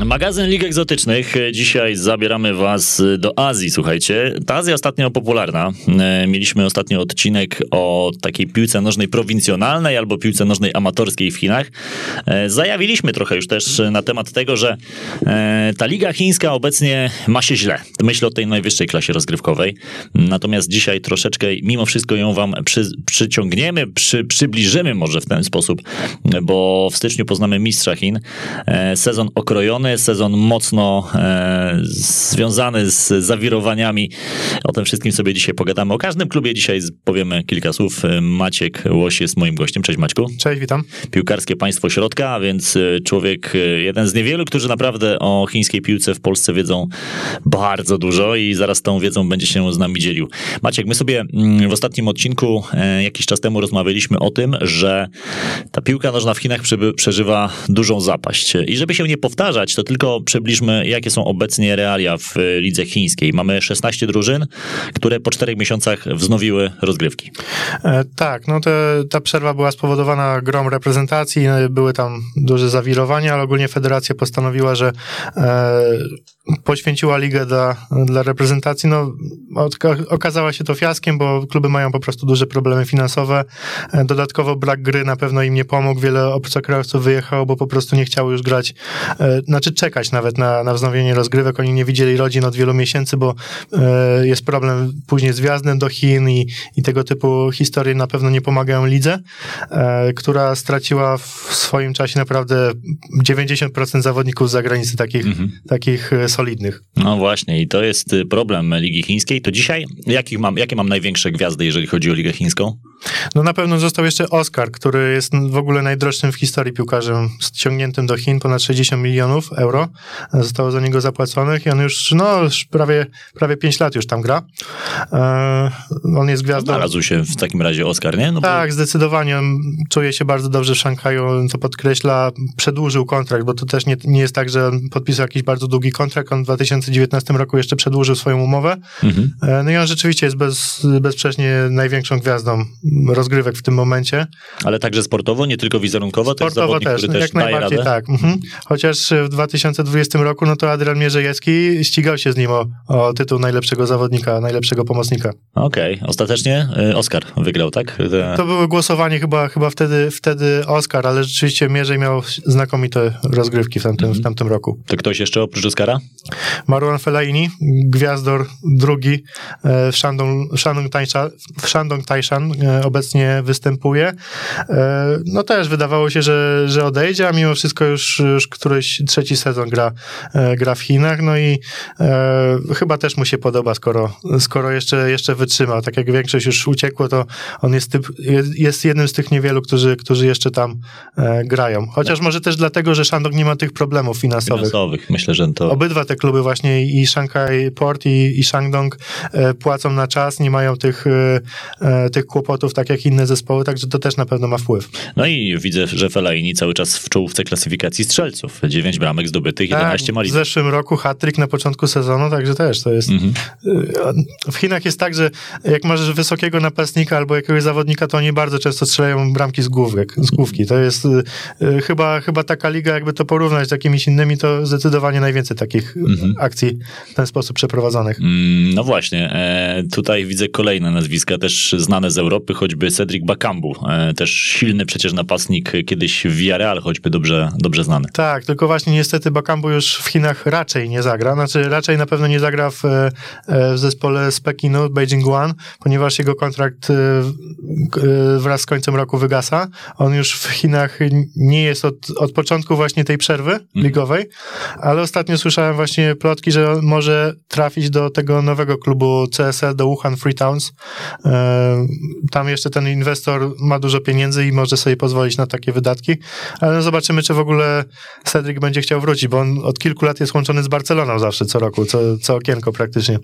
Magazyn Lig Egzotycznych. Dzisiaj zabieramy Was do Azji, słuchajcie. Ta Azja ostatnio popularna. E, mieliśmy ostatnio odcinek o takiej piłce nożnej prowincjonalnej albo piłce nożnej amatorskiej w Chinach. E, zajawiliśmy trochę już też na temat tego, że e, ta liga chińska obecnie ma się źle. Myślę o tej najwyższej klasie rozgrywkowej. Natomiast dzisiaj troszeczkę mimo wszystko ją Wam przy, przyciągniemy, przy, przybliżymy może w ten sposób, bo w styczniu poznamy mistrza Chin. Sezon okrojony sezon mocno e, związany z zawirowaniami. O tym wszystkim sobie dzisiaj pogadamy. O każdym klubie dzisiaj powiemy kilka słów. Maciek Łoś jest moim gościem. Cześć Maćku. Cześć, witam. Piłkarskie państwo środka, a więc e, człowiek, e, jeden z niewielu, którzy naprawdę o chińskiej piłce w Polsce wiedzą bardzo dużo i zaraz tą wiedzą będzie się z nami dzielił. Maciek, my sobie mm, w ostatnim odcinku e, jakiś czas temu rozmawialiśmy o tym, że ta piłka nożna w Chinach przeżywa dużą zapaść. I żeby się nie powtarzać, to tylko przybliżmy, jakie są obecnie realia w lidze chińskiej. Mamy 16 drużyn, które po czterech miesiącach wznowiły rozgrywki. E, tak, no te, ta przerwa była spowodowana grom reprezentacji, były tam duże zawirowania, ale ogólnie federacja postanowiła, że e, poświęciła ligę dla, dla reprezentacji. No, okazała się to fiaskiem, bo kluby mają po prostu duże problemy finansowe. E, dodatkowo brak gry na pewno im nie pomógł. Wiele obcokrajowców wyjechało, bo po prostu nie chciało już grać, e, znaczy czekać nawet na, na wznowienie rozgrywek. Oni nie widzieli rodzin od wielu miesięcy, bo e, jest problem później z wjazdem do Chin i, i tego typu historie na pewno nie pomagają lidze, która straciła w swoim czasie naprawdę 90% zawodników z zagranicy takich, mhm. takich solidnych. No właśnie i to jest y, problem Ligi Chińskiej. To dzisiaj jakich mam, jakie mam największe gwiazdy, jeżeli chodzi o Ligę Chińską? No na pewno został jeszcze Oscar, który jest w ogóle najdroższym w historii piłkarzem ściągniętym do Chin, ponad 60 milionów euro zostało za niego zapłaconych i on już, no już prawie, prawie 5 lat już tam gra. E, on jest gwiazdą. Znalazł się w takim razie Oscar, nie? No tak, bo... zdecydowanie. Czuje się bardzo dobrze w Szanghaju, to podkreśla. Przedłużył kontrakt, bo to też nie, nie jest tak, że podpisał jakiś bardzo długi kontrakt. On w 2019 roku jeszcze przedłużył swoją umowę. Mhm. E, no i on rzeczywiście jest bez, bezsprzecznie największą gwiazdą rozgrywek w tym momencie. Ale także sportowo, nie tylko wizerunkowo? Sportowo to jest też, też jak najbardziej radę? tak. Mhm. Chociaż w 2020 roku, no to Adrian Mierzejewski ścigał się z nim o, o tytuł najlepszego zawodnika, najlepszego pomocnika. Okej, okay. ostatecznie y, Oscar wygrał, tak? Te... To było głosowanie chyba, chyba wtedy, wtedy Oscar, ale rzeczywiście Mierzej miał znakomite rozgrywki w tamtym, mhm. w tamtym roku. To ktoś jeszcze oprócz Oscara? Marwan Fellaini, gwiazdor drugi e, w Shandong, Shandong, Taishan, w Shandong Taishan e, obecnie występuje. E, no też wydawało się, że, że odejdzie, a mimo wszystko już, już któryś trzeci sezon gra, gra w Chinach, no i chyba też mu się podoba, skoro, skoro jeszcze, jeszcze wytrzyma. Tak jak większość już uciekło, to on jest, typ, jest jednym z tych niewielu, którzy, którzy jeszcze tam grają. Chociaż może też dlatego, że Shandong nie ma tych problemów finansowych. Finansowych, myślę, że to... Obydwa te kluby właśnie i Shanghai Port i, i Shandong e, płacą na czas, nie mają tych, e, e, tych kłopotów tak jak inne zespoły, także to też na pewno ma wpływ. No i widzę, że Fellaini cały czas w czołówce klasyfikacji strzelców. 9 bramek zdobytych, 11 tak, mali. W zeszłym roku hat-trick na początku sezonu, także też to jest... Mhm. W Chinach jest tak, że jak masz wysokiego napastnika albo jakiegoś zawodnika, to oni bardzo często strzelają bramki z główek, z główki. To jest chyba, chyba taka liga, jakby to porównać z jakimiś innymi, to zdecydowanie najwięcej takich mhm. akcji w ten sposób przeprowadzonych. Mm, no właśnie, e, tutaj widzę kolejne nazwiska, też znane z Europy, choćby Cedric Bakambu, e, też silny przecież napastnik, kiedyś w Villarreal choćby dobrze, dobrze znany. Tak, tylko właśnie niestety Bakambu już w Chinach raczej nie zagra, znaczy raczej na pewno nie zagra w, e, w zespole z Pekinu, Beijing One, ponieważ jego kontrakt wraz z końcem roku wygasa. On już w Chinach nie jest od, od początku właśnie tej przerwy mhm. ligowej, ale ostatnio słyszałem właśnie plotki, że może trafić do tego nowego klubu CSL, do Wuhan Free Towns. E, tam jeszcze ten inwestor ma dużo pieniędzy i może sobie pozwolić na takie wydatki, ale no zobaczymy, czy w ogóle Cedric będzie chciał wrócić, bo on od kilku lat jest łączony z Barceloną zawsze, co roku, co, co okienko praktycznie.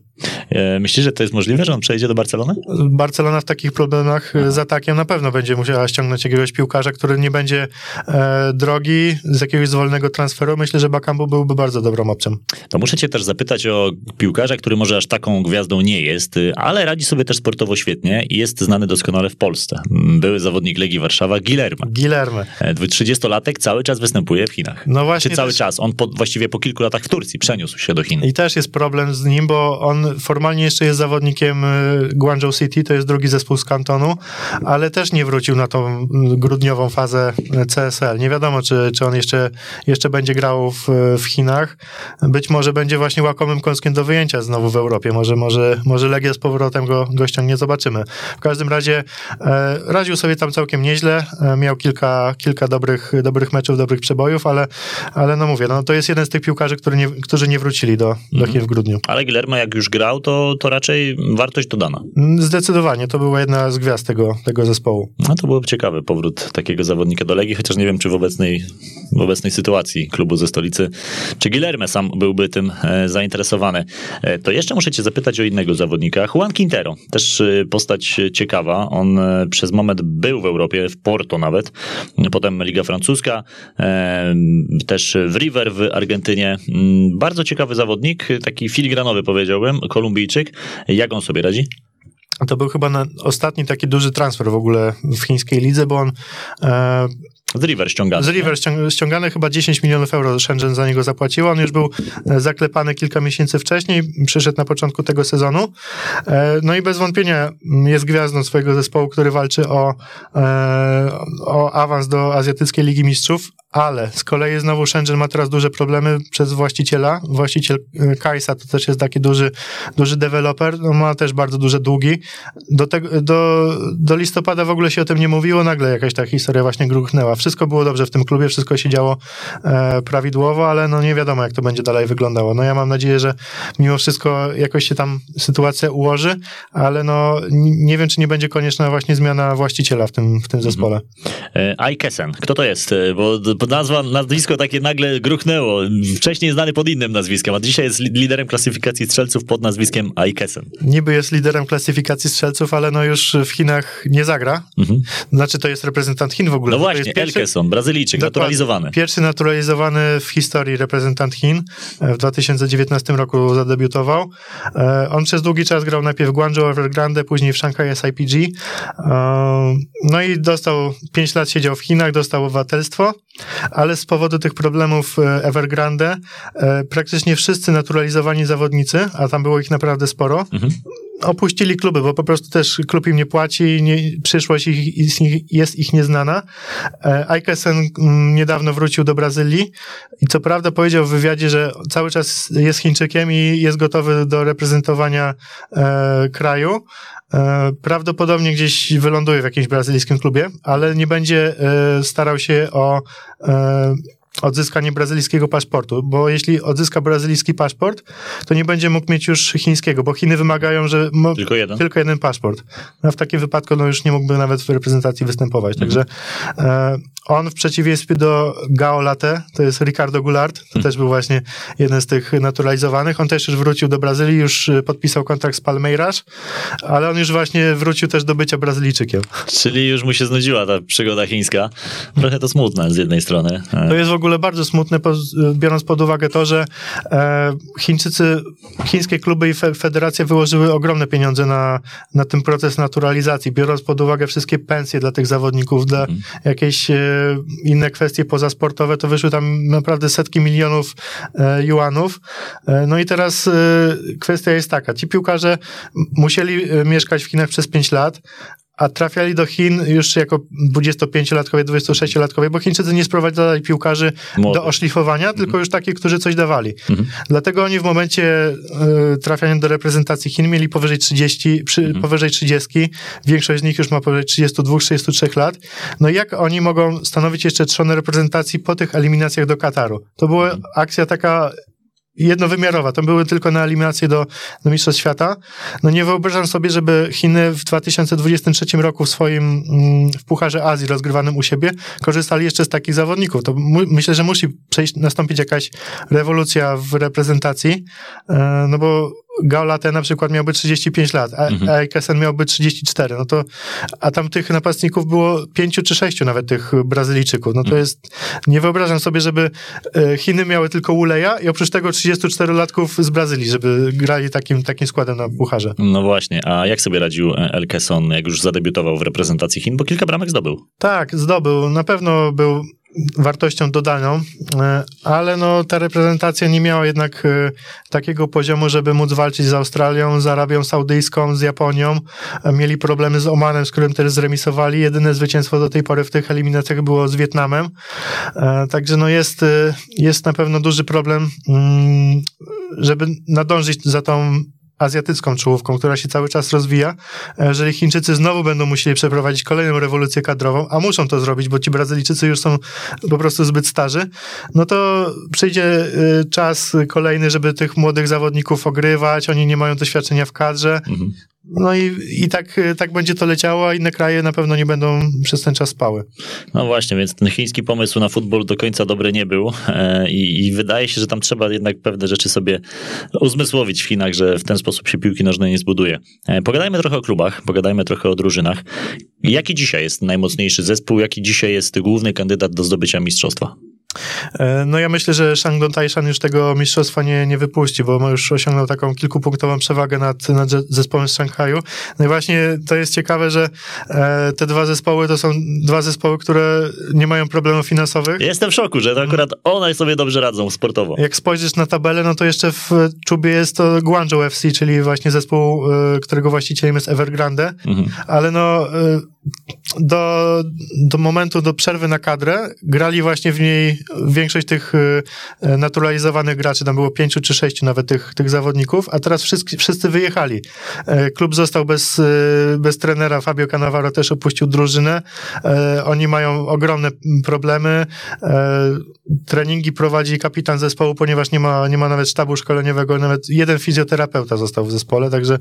E, myślisz, że to jest możliwe, że on przejdzie do Barcelony? Barcelona w takich problemach z atakiem na pewno będzie musiała ściągnąć jakiegoś piłkarza, który nie będzie e, drogi z jakiegoś zwolnego transferu. Myślę, że Bakambu byłby bardzo dobrą opcją. To muszę cię też zapytać o piłkarza, który może aż taką gwiazdą nie jest, y, ale radzi sobie też sportowo świetnie i jest znany doskonale w Polsce. Były zawodnik Legii Warszawa, Gilerma. Gilerme. 30-latek cały czas występuje w Chinach. No właśnie Czy cały też- czas? On po, właściwie po kilku latach w Turcji przeniósł się do Chin. I też jest problem z nim, bo on formalnie jeszcze jest zawodnikiem y, Guangzhou City, to jest drugi zespół z kantonu, ale też nie wrócił na tą y, grudniową fazę y, CSL. Nie wiadomo, czy, czy on jeszcze, jeszcze będzie grał w, w Chinach. Być może będzie właśnie łakomym kąskiem do wyjęcia znowu w Europie. Może, może, może Legia z powrotem go, go ściągnie, zobaczymy. W każdym razie e, radził sobie tam całkiem nieźle. E, miał kilka, kilka dobrych, dobrych meczów, dobrych przebojów, ale, ale no mówię, no to jest jeden z tych piłkarzy, który nie, którzy nie wrócili do, do Chin w grudniu. Ale Gilermo jak już grał, to, to raczej wartość dodana. Mm, Zdecydowanie, to była jedna z gwiazd tego, tego zespołu. No to byłoby ciekawy powrót takiego zawodnika do Legii, chociaż nie wiem, czy w obecnej, w obecnej sytuacji klubu ze stolicy, czy Guilherme sam byłby tym e, zainteresowany. E, to jeszcze muszę cię zapytać o innego zawodnika, Juan Quintero. Też e, postać ciekawa. On przez moment był w Europie, w Porto nawet, potem Liga Francuska, też w River w Argentynie. Mm, Bardzo ciekawy zawodnik, taki filigranowy powiedziałbym, Kolumbijczyk. Jak on sobie radzi? To był chyba ostatni taki duży transfer w ogóle w chińskiej lidze, bo on e, Z River ściągany. z River ściąg- ściągany chyba 10 milionów euro Shenzhen za niego zapłaciło. On już był e, zaklepany kilka miesięcy wcześniej, przyszedł na początku tego sezonu. E, No i bez wątpienia jest gwiazdą swojego zespołu, który walczy o, e, o awans do Azjatyckiej Ligi Mistrzów, ale z kolei znowu Shenzhen ma teraz duże problemy przez właściciela. Właściciel e, Kajsa to też jest taki duży, duży deweloper, no ma też bardzo duże długi. Do, tego, do, do listopada w ogóle się o tym nie mówiło, nagle jakaś ta historia właśnie gruchnęła. Wszystko było dobrze w tym klubie, wszystko się działo e, prawidłowo, ale no nie wiadomo, jak to będzie dalej wyglądało. No ja mam nadzieję, że mimo wszystko jakoś się tam sytuacja ułoży, ale no nie wiem, czy nie będzie konieczna właśnie zmiana właściciela w tym, w tym zespole. E, Aikesen. Kto to jest? E, Bo nazwa, nazwisko takie nagle gruchnęło. Wcześniej znany pod innym nazwiskiem, a dzisiaj jest li- liderem klasyfikacji strzelców pod nazwiskiem Aikesen. Niby jest liderem klasyfikacji strzelców, ale no już w Chinach nie zagra. Mhm. Znaczy to jest reprezentant Chin w ogóle. No właśnie, pierwszy- Elkeson, Brazylijczyk, Dokładnie. naturalizowany. Pierwszy naturalizowany w historii reprezentant Chin. W 2019 roku zadebiutował. E, On przez długi czas grał najpierw w Guangzhou Evergrande, później w Shanghai SIPG. E, No i dostał, 5 lat siedział w Chinach, dostał obywatelstwo, ale z powodu tych problemów e, Evergrande e, praktycznie wszyscy naturalizowani zawodnicy, a tam było ich naprawdę sporo, Mhm. Opuścili kluby, bo po prostu też klub im nie płaci, nie, przyszłość ich, jest, ich- jest ich nieznana. E, Aikesen mm, niedawno wrócił do Brazylii i co prawda powiedział w wywiadzie, że cały czas jest Chińczykiem i jest gotowy do reprezentowania e, kraju. E, prawdopodobnie gdzieś wyląduje w jakimś brazylijskim klubie, ale nie będzie e, starał się o e, odzyskanie brazylijskiego paszportu, bo jeśli odzyska brazylijski paszport, to nie będzie mógł mieć już chińskiego, bo Chiny wymagają, że mo- Tylko jeden. tylko jeden paszport. No w takim wypadku no już nie mógłby nawet w reprezentacji występować. Także e, on w przeciwieństwie do Gao Late, to jest Ricardo Goulart, to też był właśnie jeden z tych naturalizowanych. On też już wrócił do Brazylii, już e, podpisał kontrakt z Palmeiras, ale on już właśnie wrócił też do bycia Brazylijczykiem. Czyli już mu się znudziła ta przygoda chińska. Trochę to smutne z jednej strony. E, To jest w ogóle bardzo smutne, biorąc pod uwagę to, że e, Chińczycy, chińskie kluby i fe, federacje wyłożyły ogromne pieniądze na, na ten proces naturalizacji, biorąc pod uwagę wszystkie pensje dla tych zawodników, dla jakieś e, inne kwestie pozasportowe, to wyszły tam naprawdę setki milionów e, juanów. No i teraz kwestia jest taka, ci piłkarze musieli mieszkać w Chinach przez 5 lat, a trafiali do Chin już jako 25-latkowie, 26-latkowie, bo Chińczycy nie sprowadzali piłkarzy Młodych. do oszlifowania, tylko już takich, którzy coś dawali. Mhm. Dlatego oni w momencie y, trafiania do reprezentacji Chin mieli powyżej 30, przy, powyżej 30. Większość z nich już ma powyżej 32-33 lat. No jak oni mogą stanowić jeszcze trzonę reprezentacji po tych eliminacjach do Kataru? To była akcja taka jednowymiarowa. To były tylko na eliminację do, do Mistrzostw Świata. No nie wyobrażam sobie, żeby Chiny w 2023 roku w swoim mm, w Pucharze Azji rozgrywanym u siebie korzystali jeszcze z takich zawodników. To mu, myślę, że musi przejść, nastąpić jakaś rewolucja w reprezentacji, e, no bo Gaulate na przykład miałby 35 lat, a Mhm. mhm. miałby 34, no to, a tam tych napastników było pięciu czy sześciu nawet tych Brazylijczyków, no to Mhm. jest, nie wyobrażam sobie, żeby e, Chiny miały tylko Uleja i oprócz tego 34-latków z Brazylii, żeby grali takim, takim składem na pucharze. No właśnie, a jak sobie radził e, El Kesson, jak już zadebiutował w reprezentacji Chin, bo kilka bramek zdobył. Tak, zdobył. Na pewno był wartością dodaną, e, ale no, ta reprezentacja nie miała jednak e, takiego poziomu, żeby móc walczyć z Australią, z Arabią Saudyjską, z Japonią. E, Mieli problemy z Omanem, z którym też zremisowali. Jedyne zwycięstwo do tej pory w tych eliminacjach było z Wietnamem. Także no jest, jest na pewno duży problem, mm, żeby nadążyć za tą azjatycką czołówką, która się cały czas rozwija. E, Jeżeli Chińczycy znowu będą musieli przeprowadzić kolejną rewolucję kadrową, a muszą to zrobić, bo ci Brazylijczycy już są po prostu zbyt starzy, no to przyjdzie y, czas kolejny, żeby tych młodych zawodników ogrywać, oni nie mają doświadczenia w kadrze, Mhm. No i, i tak, tak będzie to leciało, a inne kraje na pewno nie będą przez ten czas spały. No właśnie, więc ten chiński pomysł na futbol do końca dobry nie był e, i, i wydaje się, że tam trzeba jednak pewne rzeczy sobie uzmysłowić w Chinach, że w ten sposób się piłki nożnej nie zbuduje. E, Pogadajmy trochę o klubach, pogadajmy trochę o drużynach. Jaki dzisiaj jest najmocniejszy zespół, jaki dzisiaj jest główny kandydat do zdobycia mistrzostwa? E, No ja myślę, że Shandong Taishan już tego mistrzostwa nie, nie wypuści, bo ma już osiągnął taką kilkupunktową przewagę nad, nad ze- zespołem z Szanghaju. No i właśnie to jest ciekawe, że e, te dwa zespoły to są dwa zespoły, które nie mają problemów finansowych. Jestem w szoku, że to akurat one sobie dobrze radzą sportowo. Jak spojrzysz na tabelę, no to jeszcze w czubie jest to Guangzhou FC, czyli właśnie zespół, e, którego właścicielem jest Evergrande, Mhm. ale no e, do, do momentu, do przerwy na kadrę grali właśnie w niej większość tych e, naturalizowanych graczy, tam było pięciu czy sześciu nawet tych, tych zawodników, a teraz wszyscy, wszyscy wyjechali. E, Klub został bez, e, bez trenera, Fabio Cannavaro też opuścił drużynę, E, oni mają ogromne problemy, E, treningi prowadzi kapitan zespołu, ponieważ nie ma, nie ma nawet sztabu szkoleniowego, nawet jeden fizjoterapeuta został w zespole, także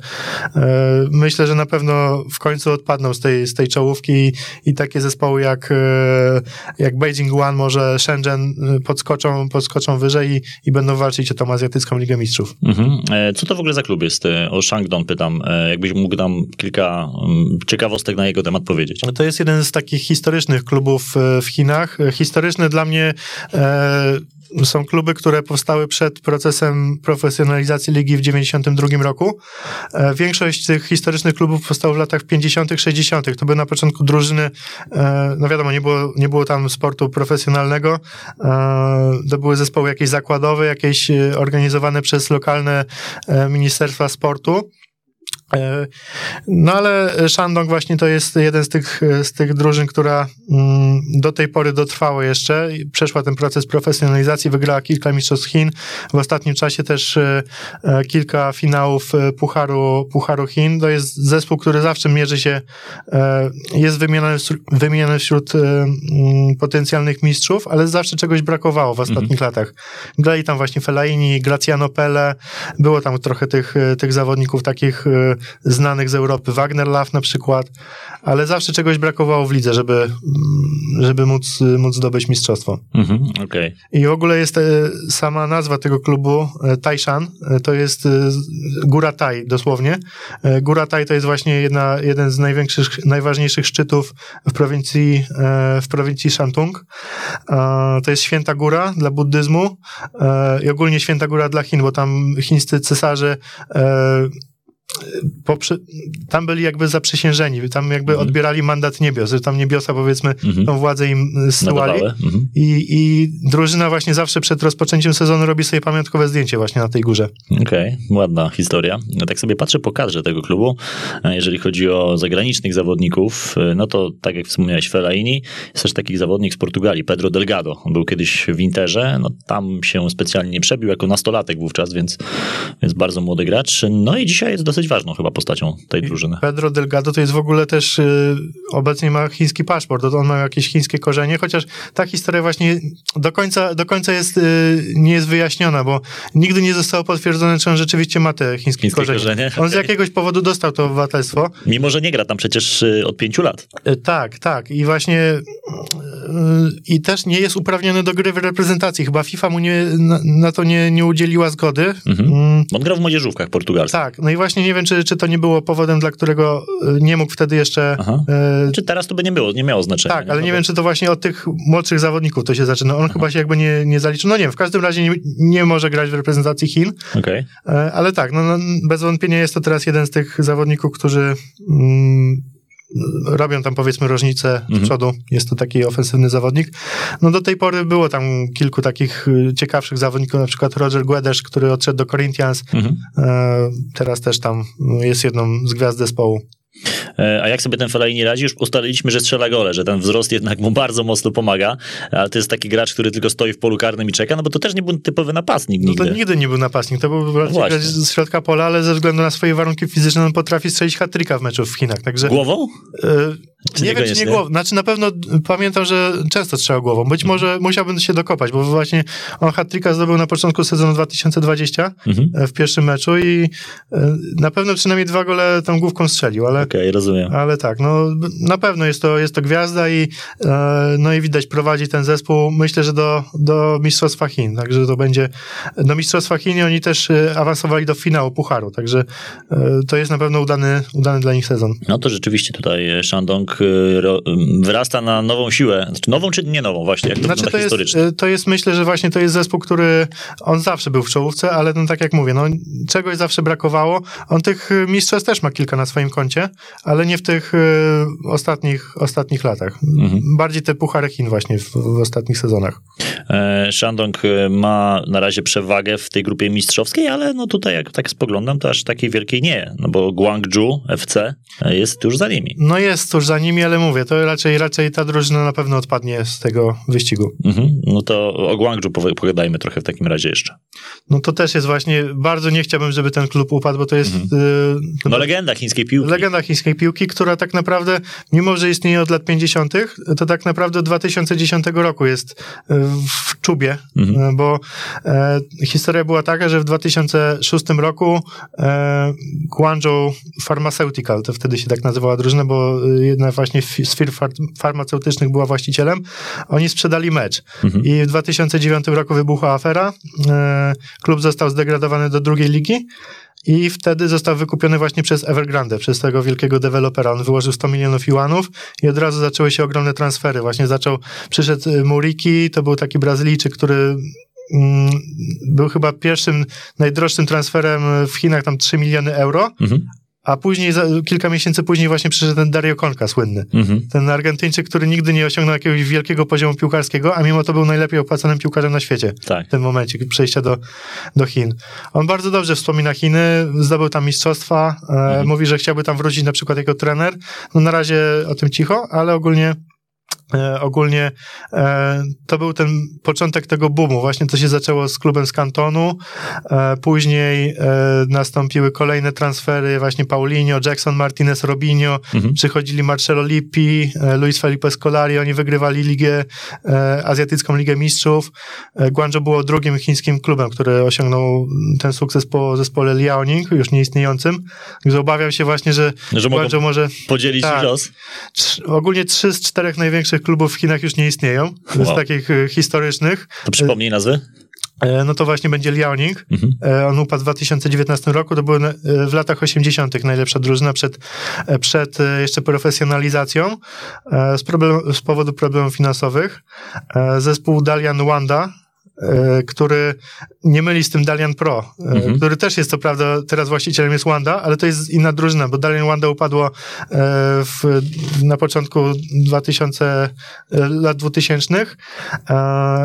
myślę, że na pewno w końcu odpadną z tej, z tej czołówki i, takie zespoły jak, e, jak Beijing One, może Shenzhen e, podskoczą, podskoczą wyżej i, i będą walczyć o tą azjatycką Ligę Mistrzów. Mhm. E, Co to w ogóle za klub jest? O Shangdong pytam, jakbyś mógł nam kilka mm, ciekawostek na jego temat powiedzieć. To jest jeden z takich historycznych klubów w Chinach. Historyczne dla mnie są kluby, które powstały przed procesem profesjonalizacji ligi w 92 roku. E, większość tych historycznych klubów powstało w latach 50., 60. To były na początku drużyny, e, no wiadomo, nie było, nie było tam sportu profesjonalnego. E, to były zespoły jakieś zakładowe, jakieś organizowane przez lokalne ministerstwa sportu. E, No ale Shandong właśnie to jest jeden z tych, z tych drużyn, która mm, do tej pory dotrwała jeszcze. Przeszła ten proces profesjonalizacji, wygrała kilka mistrzostw Chin. W ostatnim czasie też e, e, kilka finałów Pucharu, Pucharu Chin. To jest zespół, który zawsze mierzy się, jest wymieniany, wymieniany wśród mm, potencjalnych mistrzów, ale zawsze czegoś brakowało w ostatnich latach. Grali tam właśnie Fellaini, Graziano Pelle, było tam trochę tych, tych zawodników takich znanych z Europy, Wagner Love na przykład, ale zawsze czegoś brakowało w lidze, żeby, żeby móc, móc zdobyć mistrzostwo. Mhm. Okej. I w ogóle jest e, sama nazwa tego klubu, e, Taishan, e, to jest Góra Tai dosłownie. Góra Tai to jest właśnie jedna, jeden z największych, najważniejszych szczytów w prowincji, w prowincji Shantung. To jest święta góra dla buddyzmu i ogólnie święta góra dla Chin, bo tam chińscy cesarze tam byli jakby zaprzysiężeni, tam jakby Mhm. odbierali mandat niebios, że tam niebiosa powiedzmy Mhm. tą władzę im zsyłali. Nadawały. Mhm. I, I drużyna właśnie zawsze przed rozpoczęciem sezonu robi sobie pamiątkowe zdjęcie właśnie na tej górze. Okej, ładna historia. No tak sobie patrzę po kadrze tego klubu. E, Jeżeli chodzi o zagranicznych zawodników, e, no to tak jak wspomniałeś, Fellaini, jest też taki zawodnik z Portugalii, Pedro Delgado. On był kiedyś w Interze, no tam się specjalnie nie przebił jako nastolatek wówczas, więc, więc bardzo młody gracz. No i dzisiaj jest dosyć ważną chyba postacią tej drużyny. Pedro Delgado to jest w ogóle też y, obecnie ma chiński paszport, on ma jakieś chińskie korzenie, chociaż ta historia właśnie do końca, do końca jest, y, nie jest wyjaśniona, bo nigdy nie zostało potwierdzone, czy on rzeczywiście ma te chińskie, Chińskie korzenie. korzenie? On z jakiegoś powodu dostał to obywatelstwo. Mimo, że nie gra tam przecież e, od pięciu lat. E, Tak, tak. I właśnie i też nie jest uprawniony do gry w reprezentacji. Chyba FIFA mu nie, na, na to nie, nie udzieliła zgody. Mhm. Mm, On grał w młodzieżówkach portugalskich. tak, no i właśnie nie wiem, czy, czy to nie było powodem, dla którego y, nie mógł wtedy jeszcze... Aha. y, Czy teraz to by nie było, nie miało znaczenia. tak, ale No nie bo- wiem, czy to właśnie od tych młodszych zawodników to się zaczyna. On chyba się jakby nie, nie zaliczył. No nie wiem, w każdym razie nie, nie może grać w reprezentacji Chin, Okej. e, ale tak, no, no bez wątpienia jest to teraz jeden z tych zawodników, którzy mm, robią tam powiedzmy różnicę Mhm. z przodu. Jest to taki ofensywny zawodnik. No do tej pory było tam kilku takich y, ciekawszych zawodników, na przykład Roger Guedes, który odszedł do Corinthians, Mhm. e, teraz też tam jest jedną z gwiazd zespołu. E, A jak sobie ten Fellaini radzi? Już ustaliliśmy, że strzela gole, że ten wzrost jednak mu bardzo mocno pomaga, ale to jest taki gracz, który tylko stoi w polu karnym i czeka, no bo to też nie był typowy napastnik No nigdy. to nigdy nie był napastnik, to był raczej Właśnie. grać z środka pola, ale ze względu na swoje warunki fizyczne on potrafi strzelić hat-tricka w meczu w Chinach, także... Głową? e, Czy nie wiem, czy nie głową. Znaczy na pewno pamiętam, że często strzelał głową. Być może musiałbym się dokopać, bo właśnie on hat-tricka zdobył na początku sezonu 2020 Mhm. e, w pierwszym meczu i e, na pewno przynajmniej dwa gole tą główką strzelił, ale... Okej, rozumiem. Ale tak, no na pewno jest to, jest to gwiazda i e, no i widać prowadzi ten zespół, myślę, że do, do Mistrzostwa Chin, także to będzie do Mistrzostwa Chin i oni też awansowali do finału Pucharu, także to jest na pewno udany, udany dla nich sezon. No to rzeczywiście tutaj Shandong ro- m, wyrasta na nową siłę. Znaczy nową czy nie nową właśnie, jak to Znaczy to jest, historycznie. e, to jest, myślę, że właśnie to jest zespół, który on zawsze był w czołówce, ale no tak jak mówię, no czegoś zawsze brakowało. On tych mistrzostw też ma kilka na swoim koncie, ale nie w tych ostatnich, ostatnich latach. Mhm. Bardziej te puchary Chin właśnie w, w ostatnich sezonach. E, Shandong ma na razie przewagę w tej grupie mistrzowskiej, ale no tutaj jak tak spoglądam, to aż takiej wielkiej nie, no bo Guangzhou FC jest tuż za nimi. No jest tuż za nimi, ale mówię, to raczej, raczej ta drużyna na pewno odpadnie z tego wyścigu. Mhm. No to o Guangzhou pogadajmy trochę w takim razie jeszcze. No to też jest właśnie, bardzo nie chciałbym, żeby ten klub upadł, bo to jest y, No legenda chińskiej piłki. legenda chińskiej piłki, która tak naprawdę, mimo że istnieje od lat 50., to tak naprawdę od 2010 roku jest y, w czubie, Mhm. y, bo e, historia była taka, że w 2006 roku e, Guangzhou Pharmaceutical, to wtedy się tak nazywała drużyna, bo y, jedna właśnie z firm far- farmaceutycznych była właścicielem, oni sprzedali mecz Mhm. i w 2009 roku wybuchła afera, e, klub został zdegradowany do drugiej ligi i wtedy został wykupiony właśnie przez Evergrande, przez tego wielkiego dewelopera. On wyłożył 100 milionów juanów i od razu zaczęły się ogromne transfery. Właśnie zaczął, przyszedł y, Muriki, to był taki Brazylijczyk, który mm, był chyba pierwszym, najdroższym transferem w Chinach, tam 3 miliony euro, Mhm. A później, za, kilka miesięcy później właśnie przyszedł ten Dario Conca, słynny. Mhm. Ten Argentyńczyk, który nigdy nie osiągnął jakiegoś wielkiego poziomu piłkarskiego, a mimo to był najlepiej opłacanym piłkarzem na świecie Tak. w tym momencie przejścia do, do Chin. On bardzo dobrze wspomina Chiny, zdobył tam mistrzostwa, e, mówi, że chciałby tam wrócić na przykład jako trener. No na razie o tym cicho, ale ogólnie E, ogólnie e, to był ten początek tego boomu. Właśnie to się zaczęło z klubem z kantonu. E, później e, nastąpiły kolejne transfery, właśnie Paulinho, Jackson Martinez, Robinho. Mhm. Przychodzili Marcelo Lippi, e, Luis Felipe Scolari. Oni wygrywali ligę, e, Azjatycką Ligę Mistrzów. E, Guangzhou było drugim chińskim klubem, który osiągnął ten sukces po zespole Liaoning, już nieistniejącym. Także obawiam się właśnie, że, Że Guangzhou może podzielić Tak. los. Ogólnie trzy z czterech największych klubów w Chinach już nie istnieją, z Wow. takich e, historycznych. To przypomnij nazwy. E, No to właśnie będzie Liaoning. Mhm. E, On upadł w 2019 roku. To były w latach 80. najlepsza drużyna przed, przed jeszcze profesjonalizacją z, problem, z powodu problemów finansowych. Zespół Dalian Wanda, który nie myli z tym Dalian Pro, e, Mhm. który też jest co prawda teraz właścicielem jest Wanda, ale to jest inna drużyna, bo Dalian Wanda upadło e, w, na początku 2000, e, lat 2000, e,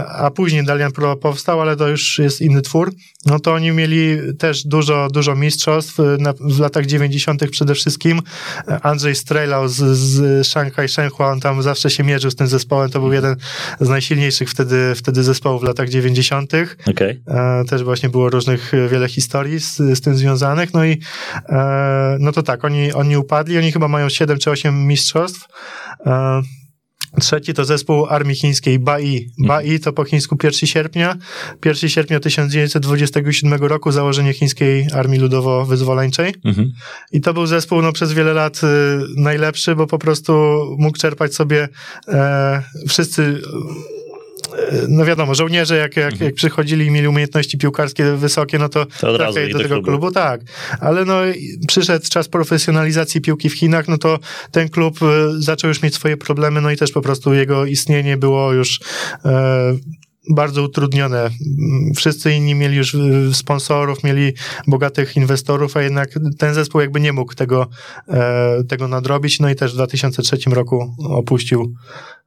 a później Dalian Pro powstał, ale to już jest inny twór. No to oni mieli też dużo, dużo mistrzostw e, na, w latach 90. przede wszystkim. E, Andrzej Strelał z, z Shanghai Shenhua, on tam zawsze się mierzył z tym zespołem, to był jeden z najsilniejszych wtedy, wtedy zespołów w latach 90. Okej. E, też właśnie było różnych, e, wiele historii z, z tym związanych. No i e, no to tak, oni, oni upadli, oni chyba mają 7 czy 8 mistrzostw. E, Trzeci to zespół Armii Chińskiej Bai. Bai to po chińsku 1 sierpnia. 1 sierpnia 1927 roku założenie chińskiej Armii Ludowo-Wyzwoleńczej. Mhm. I to był zespół no, przez wiele lat y, najlepszy, bo po prostu mógł czerpać sobie e, wszyscy. E, No wiadomo, żołnierze jak, jak, jak przychodzili i mieli umiejętności piłkarskie wysokie, no to, Mhm. To od razu trafiali do do tego klubu. klubu. tak. Ale no przyszedł czas profesjonalizacji piłki w Chinach, no to ten klub e, zaczął już mieć swoje problemy, no i też po prostu jego istnienie było już e, bardzo utrudnione. Wszyscy inni mieli już y, sponsorów, mieli bogatych inwestorów, a jednak ten zespół jakby nie mógł tego, e, tego nadrobić. No i też w 2003 roku opuścił e, e,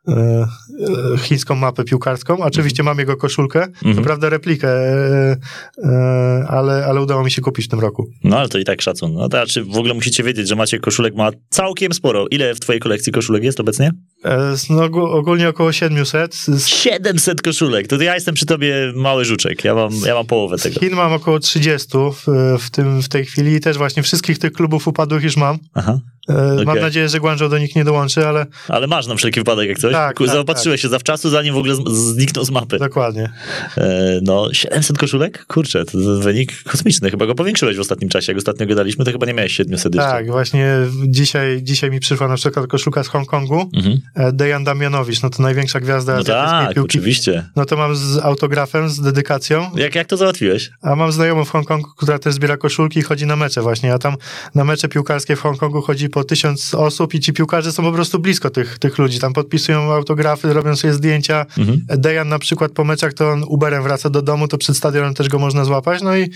chińską mapę piłkarską. Oczywiście mam jego koszulkę, to Mhm. prawda replikę, e, e, ale, ale udało mi się kupić w tym roku. No ale to i tak szacun. No to znaczy w ogóle musicie wiedzieć, że macie koszulek ma całkiem sporo. Ile w twojej kolekcji koszulek jest obecnie? E, No, ogó- ogólnie około 700. Z 700 koszulek. To ja jestem przy tobie mały żuczek. Ja mam, ja mam połowę z tego. Chin mam około 30 w, w, tym, w tej chwili i też właśnie wszystkich tych klubów upadłych już mam. Aha. E, Mam nadzieję, że Guangzhou do nich nie dołączy, ale Ale masz na wszelki wypadek jak coś. Tak, Ku- tak, Zaopatrzyłeś się zawczasu, zanim w ogóle zniknął z mapy. dokładnie. E, no, 700 koszulek? Kurczę, to, wynik kosmiczny. Chyba go powiększyłeś w ostatnim czasie. Jak ostatnio gadaliśmy, to chyba nie miałeś 700 jeszcze. Tak, właśnie dzisiaj, dzisiaj mi przyszła na przykład koszulka z Hongkongu. Mhm. E, Dejan Damianowicz, no to największa gwiazda No tak, piłki. oczywiście. No to mam z autografem, z dedykacją, Jak, jak to załatwiłeś? a mam znajomą w Hongkongu, która też zbiera koszulki i chodzi na mecze właśnie, a tam na mecze piłkarskie w Hongkongu chodzi po tysiąc osób i ci piłkarze są po prostu blisko tych, tych ludzi, tam podpisują autografy, robią sobie zdjęcia. Mhm. Dejan na przykład po meczach to on Uberem wraca do domu, to przed stadionem też go można złapać, no i y,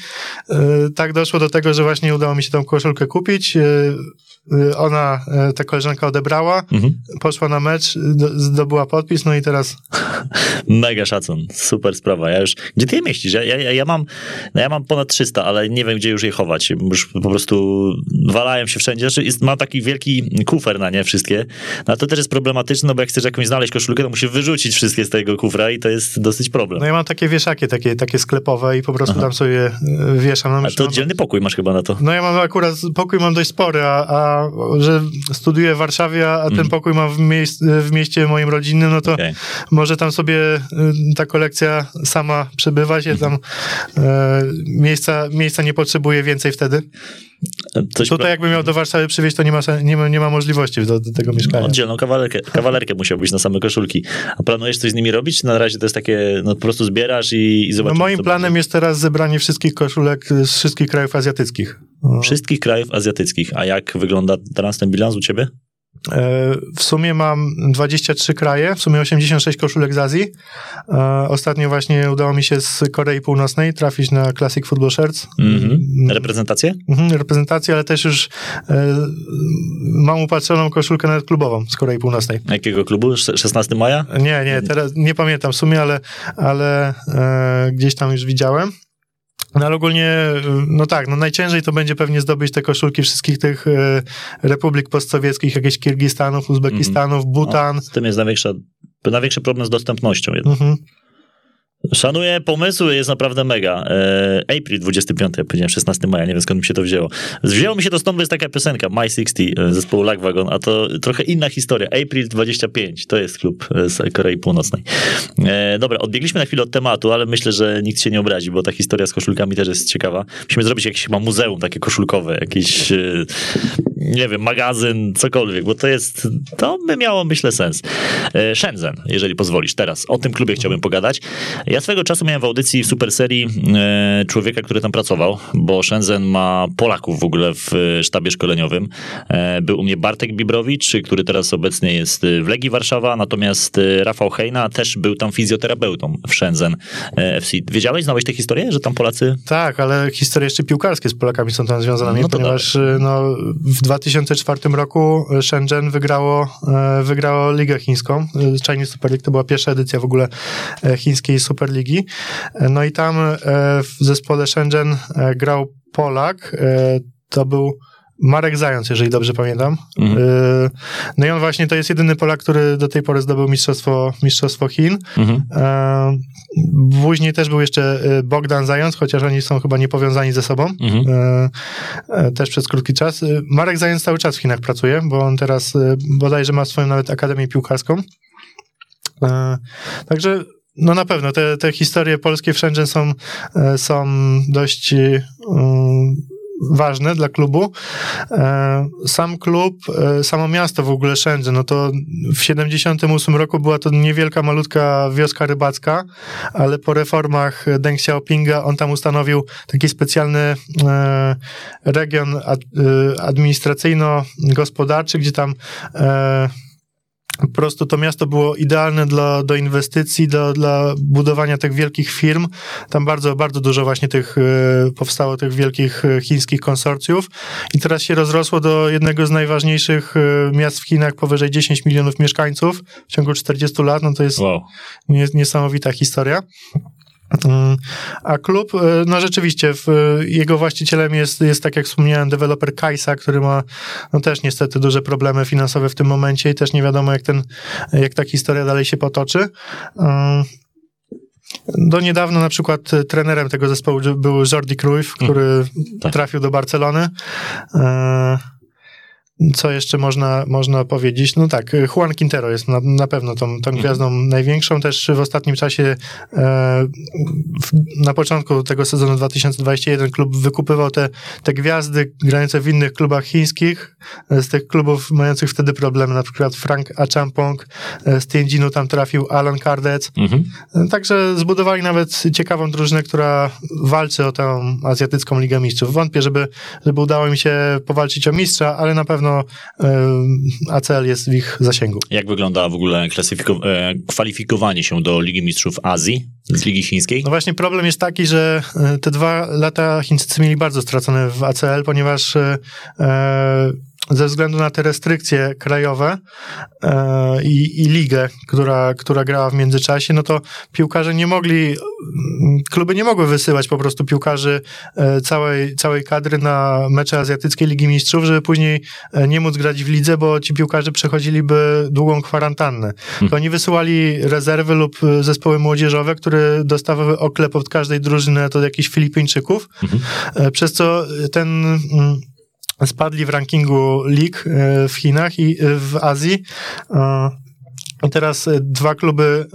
tak doszło do tego, że właśnie udało mi się tą koszulkę kupić, y, ona, y, ta koleżanka odebrała, Mhm. poszła na mecz, do, zdobyła podpis, no i teraz Mega szacun, super sprawa. Ja już, gdzie ty je mieścisz? Ja, ja, ja, mam, no ja mam ponad 300, ale nie wiem, gdzie już je chować. Już po prostu walają się wszędzie. Znaczy, jest, mam taki wielki kufer na nie wszystkie, no, to też jest problematyczne, no bo jak chcesz jakąś znaleźć koszulkę, to musisz wyrzucić wszystkie z tego kufra i to jest dosyć problem. No ja mam takie wieszaki, takie, takie sklepowe i po prostu Aha. tam sobie y, wieszam. No, A to no, oddzielny pokój masz chyba na to. no ja mam akurat, pokój mam dość spory, a, a że studiuję w Warszawie, a ten Mhm. pokój mam w, miejsc, w mieście moim rodzinnym, no to Okej. może tam sobie y, ta kolekcja sama przebywać, ja tam e, miejsca, miejsca nie potrzebuję więcej wtedy. Coś Tutaj jakbym miał do Warszawy przywieźć, to nie ma, nie ma, nie ma możliwości do, do tego mieszkania. Oddzielną kawalerkę, kawalerkę musiałbyś na same koszulki. A planujesz coś z nimi robić? Na razie to jest takie, no po prostu zbierasz i, i No zobaczysz. moim co planem będzie. jest teraz zebranie wszystkich koszulek z wszystkich krajów azjatyckich. No. Wszystkich krajów azjatyckich. A jak wygląda teraz ten bilans u ciebie? E, W sumie mam 23 kraje, w sumie 86 koszulek z Azji. E, Ostatnio właśnie udało mi się z Korei Północnej trafić na Classic Football Shirts. Mhm. Mm, Reprezentację? mhm, reprezentację, ale też już e, mam upatrzoną koszulkę nawet klubową z Korei Północnej. Jakiego klubu? Sz- 16 maja? Nie, nie, teraz nie pamiętam w sumie, ale, ale gdzieś tam już widziałem. No ale ogólnie, e, no tak, no najciężej to będzie pewnie zdobyć te koszulki wszystkich tych e, republik postsowieckich, jakieś Kirgistanów, Uzbekistanów, Butan. No, z tym jest największa, największy problem z dostępnością. jednak. Mhm. Szanuję pomysły, jest naprawdę mega. E, April 25, ja powiedziałem 16 maja, nie wiem skąd mi się to wzięło. Wzięło mi się to stąd, bo jest taka piosenka, My 60 e, zespołu Lagwagon, a to trochę inna historia. April 25, to jest klub e, z Korei Północnej. Dobra, odbiegliśmy na chwilę od tematu, ale myślę, że nikt się nie obrazi, bo ta historia z koszulkami też jest ciekawa. Musimy zrobić jakieś chyba muzeum takie koszulkowe, jakiś, nie wiem, magazyn, cokolwiek, bo to jest, to by miało, myślę, sens. Shenzhen, jeżeli pozwolisz, teraz o tym klubie chciałbym pogadać. Ja swego czasu miałem w audycji w super serii e, człowieka, który tam pracował, bo Shenzhen ma Polaków w ogóle w e, sztabie szkoleniowym. E, był u mnie Bartek Bibrowicz, który teraz obecnie jest e, w Legii Warszawa, natomiast e, Rafał Hejna też był tam fizjoterapeutą w Shenzhen FC. Wiedziałeś, znałeś tę historię, że tam Polacy... Tak, ale historie jeszcze piłkarskie z Polakami są tam związane, No ponieważ y, no, w 2004 roku Shenzhen wygrało, wygrało Ligę Chińską. Chinese Super League to była pierwsza edycja w ogóle chińskiej Superligi. No i tam e, w zespole Shenzhen e, grał Polak, e, to był Marek Zając, jeżeli dobrze pamiętam. Mhm. No i on właśnie to jest jedyny Polak, który do tej pory zdobył mistrzostwo, mistrzostwo Chin. Mhm. Później też był jeszcze Bogdan Zając, chociaż oni są chyba niepowiązani ze sobą. Mhm. Też przez krótki czas. Marek Zając cały czas w Chinach pracuje, bo on teraz bodajże ma swoją nawet akademię piłkarską. Także no na pewno te, te historie polskie wszędzie są, e, są dość um, ważne dla klubu. E, sam klub, e, samo miasto w ogóle Shenzhen, no to w 78 roku była to niewielka, malutka wioska rybacka, ale po reformach Deng Xiaopinga on tam ustanowił taki specjalny e, region administracyjno-gospodarczy, gdzie tam po prostu to miasto było idealne dla, do inwestycji, do, dla budowania tych wielkich firm. Tam bardzo, bardzo dużo właśnie tych e, powstało tych wielkich e, chińskich konsorcjów i teraz się rozrosło do jednego z najważniejszych e, miast w Chinach, powyżej 10 milionów mieszkańców w ciągu 40 lat. No to jest wow. niesamowita historia. Mm, a klub, e, no rzeczywiście, w, jego właścicielem jest, jest, tak jak wspomniałem, deweloper Kajsa, który ma no też niestety duże problemy finansowe w tym momencie i też nie wiadomo, jak, ten, jak ta historia dalej się potoczy. Mm, do niedawna na przykład trenerem tego zespołu był Jordi Cruyff, który mm, tak. trafił do Barcelony. Co jeszcze można, można powiedzieć? No tak, Juan Quintero jest na, na pewno tą, tą mhm. gwiazdą największą. Też w ostatnim czasie, e, w, na początku tego sezonu 2021 klub wykupywał te, te gwiazdy grające w innych klubach chińskich, e, z tych klubów mających wtedy problemy, na przykład Frank Achampong, e, z Tianjinu tam trafił Alan Kardec. Mhm. E, także zbudowali nawet ciekawą drużynę, która walczy o tę azjatycką Ligę Mistrzów. Wątpię, żeby, żeby udało mi się powalczyć o mistrza, ale na pewno pewno ACL jest w ich zasięgu. Jak wygląda w ogóle e, kwalifikowanie się do Ligi Mistrzów Azji z Ligi Chińskiej? No właśnie problem jest taki, że e, te dwa lata Chińczycy mieli bardzo stracone w ACL, ponieważ e, ze względu na te restrykcje krajowe e, i, i ligę, która, która grała w międzyczasie, no to piłkarze nie mogli, kluby nie mogły wysyłać po prostu piłkarzy e, całej, całej kadry na mecze azjatyckiej Ligi Mistrzów, żeby później e, nie móc grać w lidze, bo ci piłkarze przechodziliby długą kwarantannę. Hmm. To oni wysyłali rezerwy lub zespoły młodzieżowe, które dostawały oklep od każdej drużyny to jakichś Filipińczyków, hmm. przez co ten mm, spadli w rankingu lig e, w Chinach i e, w Azji. E, I teraz dwa kluby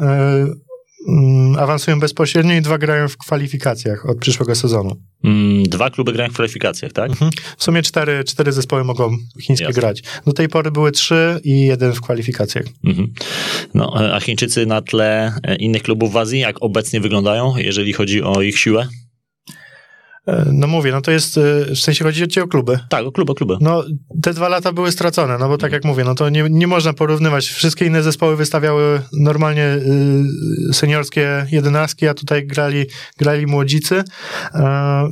mm, awansują bezpośrednio i dwa grają w kwalifikacjach od przyszłego sezonu. Mm, dwa kluby grają w kwalifikacjach, tak? Mhm. W sumie cztery, cztery zespoły mogą chińskie Jasne. grać. Do tej pory były trzy i jeden w kwalifikacjach. Mhm. No, a Chińczycy na tle innych klubów w Azji, jak obecnie wyglądają, jeżeli chodzi o ich siłę? E, no mówię, no to jest, e, w sensie chodzi ci o kluby. Tak, o kluby, o kluby. No te dwa lata były stracone, no bo tak jak mówię, no to nie, nie można porównywać. Wszystkie inne zespoły wystawiały normalnie y, seniorskie jedenastki, a tutaj grali, grali młodzicy. E,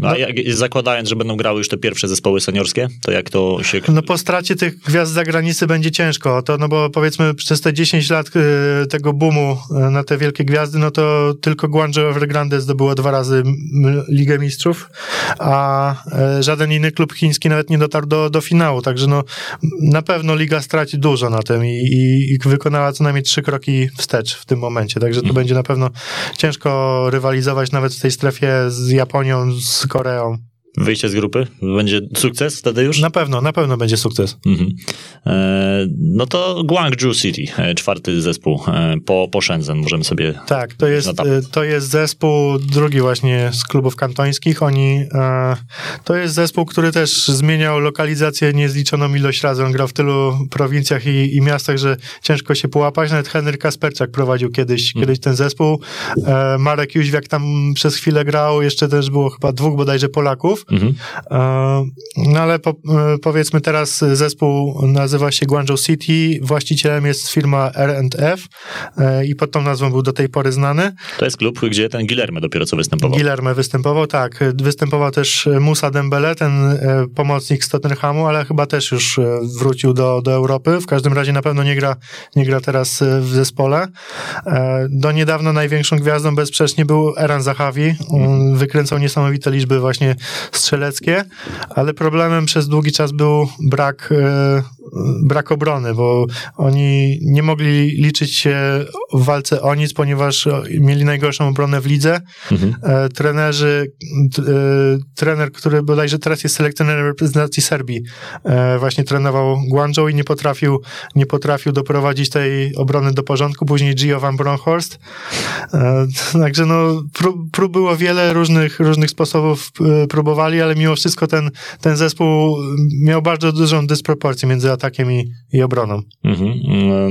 no. A jak, zakładając, że będą grały już te pierwsze zespoły seniorskie, to jak to się... No po stracie tych gwiazd zagranicy będzie ciężko, to no bo powiedzmy przez te 10 lat y, tego boomu y, na te wielkie gwiazdy, no to tylko Guangzhou Evergrande zdobyło dwa razy Ligę Mistrzów, a y, żaden inny klub chiński nawet nie dotarł do, do finału, także no na pewno Liga straci dużo na tym i, i, i wykonała co najmniej trzy kroki wstecz w tym momencie, także to mhm. będzie na pewno ciężko rywalizować nawet w tej strefie z Japonią, z Koreou. Wyjście z grupy? Będzie sukces wtedy już? Na pewno, na pewno będzie sukces. Mhm. E, no to Guangzhou City, e, czwarty zespół e, po, po Shenzhen, możemy sobie... Tak, to jest, to jest zespół drugi właśnie z klubów kantońskich. Oni, e, to jest zespół, który też zmieniał lokalizację niezliczoną ilość razy. On grał w tylu prowincjach i, i miastach, że ciężko się połapać. Nawet Henryk Kasperczak prowadził kiedyś, mhm. kiedyś ten zespół. E, Marek Jóźwiak tam przez chwilę grał, jeszcze też było chyba dwóch bodajże Polaków. Mhm. No ale po, e, powiedzmy teraz zespół nazywa się Guangzhou City, właścicielem jest firma R&F e, i pod tą nazwą był do tej pory znany. To jest klub, gdzie ten Guillerme dopiero co występował. Guillerme występował, tak. Występował też Musa Dembele, ten e, pomocnik z Tottenhamu, ale chyba też już wrócił do, do Europy. W każdym razie na pewno nie gra, nie gra teraz w zespole. Do niedawna największą gwiazdą bezsprzecznie był Eran Zahavi. On wykręcał niesamowite liczby właśnie strzeleckie, ale problemem przez długi czas był brak e, brak obrony, bo oni nie mogli liczyć się w walce o nic, ponieważ mieli najgorszą obronę w lidze. Mhm. E, trenerzy, e, trener, który bodajże teraz jest selekcjonerem reprezentacji Serbii, e, właśnie trenował Guangzhou i nie potrafił, nie potrafił doprowadzić tej obrony do porządku. Później Gio van Bronhorst. Także no, prób, było wiele różnych, różnych sposobów próbowali, ale mimo wszystko ten, ten zespół miał bardzo dużą dysproporcję między atakiem i, obroną. Mhm.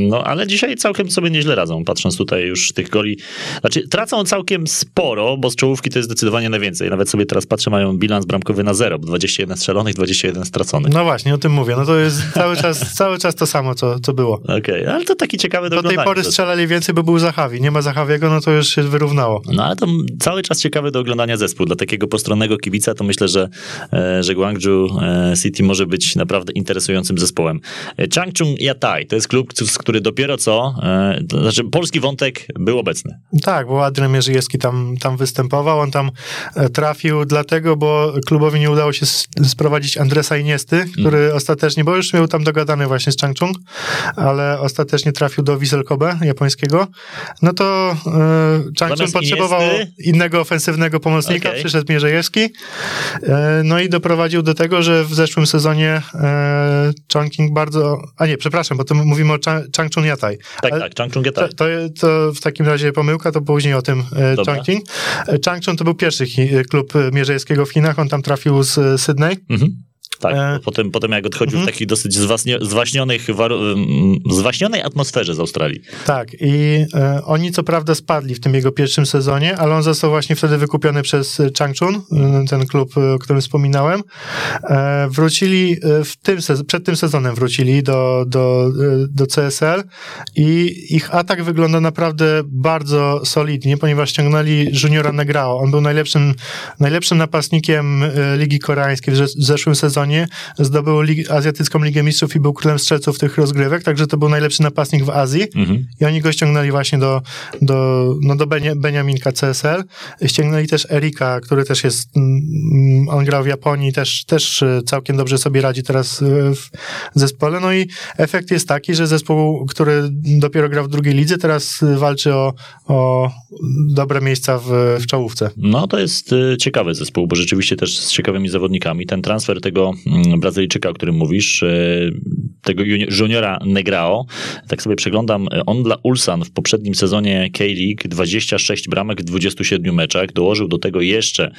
No, ale dzisiaj całkiem sobie nieźle radzą, patrząc tutaj już tych goli. Znaczy, tracą całkiem sporo, bo z czołówki to jest zdecydowanie najwięcej. Nawet sobie teraz patrzę, mają bilans bramkowy na zero, 21 strzelonych, 21 straconych. No właśnie, o tym mówię. No to jest cały czas, cały czas to samo, co, co było. Okej, okay, ale to taki ciekawy do Do tej pory strzelali więcej, bo był Zachawi. Nie ma Zachawiego, no to już się wyrównało. No ale to cały czas ciekawy do oglądania zespół. Dla takiego postronnego kibica to myślę, że, e, że Guangzhou e, City może być naprawdę interesującym zespołem. E, Changchun Yatai to jest klub, który dopiero co, to znaczy polski wątek był obecny. Tak, bo Adrian Mierzyjewski tam, tam występował, on tam trafił dlatego, bo klubowi nie udało się sprowadzić Andresa Iniesty, który mm. ostatecznie, bo już miał tam dogadany właśnie z Changchun, ale ostatecznie trafił do Wiesel Kobe japońskiego, no to e, Changchun potrzebował Iniesty? innego ofensywnego pomocnika, okay. przyszedł Mierzejewski, e, no i doprowadził do tego, że w zeszłym sezonie e, bardzo, a nie, przepraszam, bo to mówimy o Changchun Yatai. Tak, tak, Changchun Yatai. To, to, to, w takim razie pomyłka, to później o tym e, Chongqing. E, Changchun to był pierwszy klub Mierzejewskiego w Chinach, on tam trafił z Sydney. Mhm. Tak, e... potem, potem jak odchodził w mhm. takiej dosyć zwaśnionych, zwaśnionej atmosferze z Australii. Tak, i e, oni co prawda spadli w tym jego pierwszym sezonie, ale on został właśnie wtedy wykupiony przez Changchun, e, ten klub, e, o którym wspominałem. E, wrócili e, w tym przed tym sezonem wrócili do, do, do CSL i ich atak wygląda naprawdę bardzo solidnie, ponieważ ściągnęli juniora Negrao. On był najlepszym, najlepszym napastnikiem Ligi Koreańskiej w zeszłym sezonie sezonie zdobył Lig Azjatycką Ligę Mistrzów i był królem strzelców tych rozgrywek, także to był najlepszy napastnik w Azji mhm. i oni go ściągnęli właśnie do, do, no do Benia, Beniaminka CSL. Ściągnęli też Erika, który też jest, mm, on grał w Japonii, też, też całkiem dobrze sobie radzi teraz w zespole, no i efekt jest taki, że zespół, który dopiero grał w drugiej lidze, teraz walczy o, o dobre miejsca w, w czołówce. No to jest y, ciekawy zespół, bo rzeczywiście też z ciekawymi zawodnikami. Ten transfer tego Mm, Brazylijczyka, o którym mówisz, e, tego juniora Negrao. Tak sobie przeglądam, e, on dla Ulsan w poprzednim sezonie K-League 26 bramek w 27 meczach, dołożył do tego jeszcze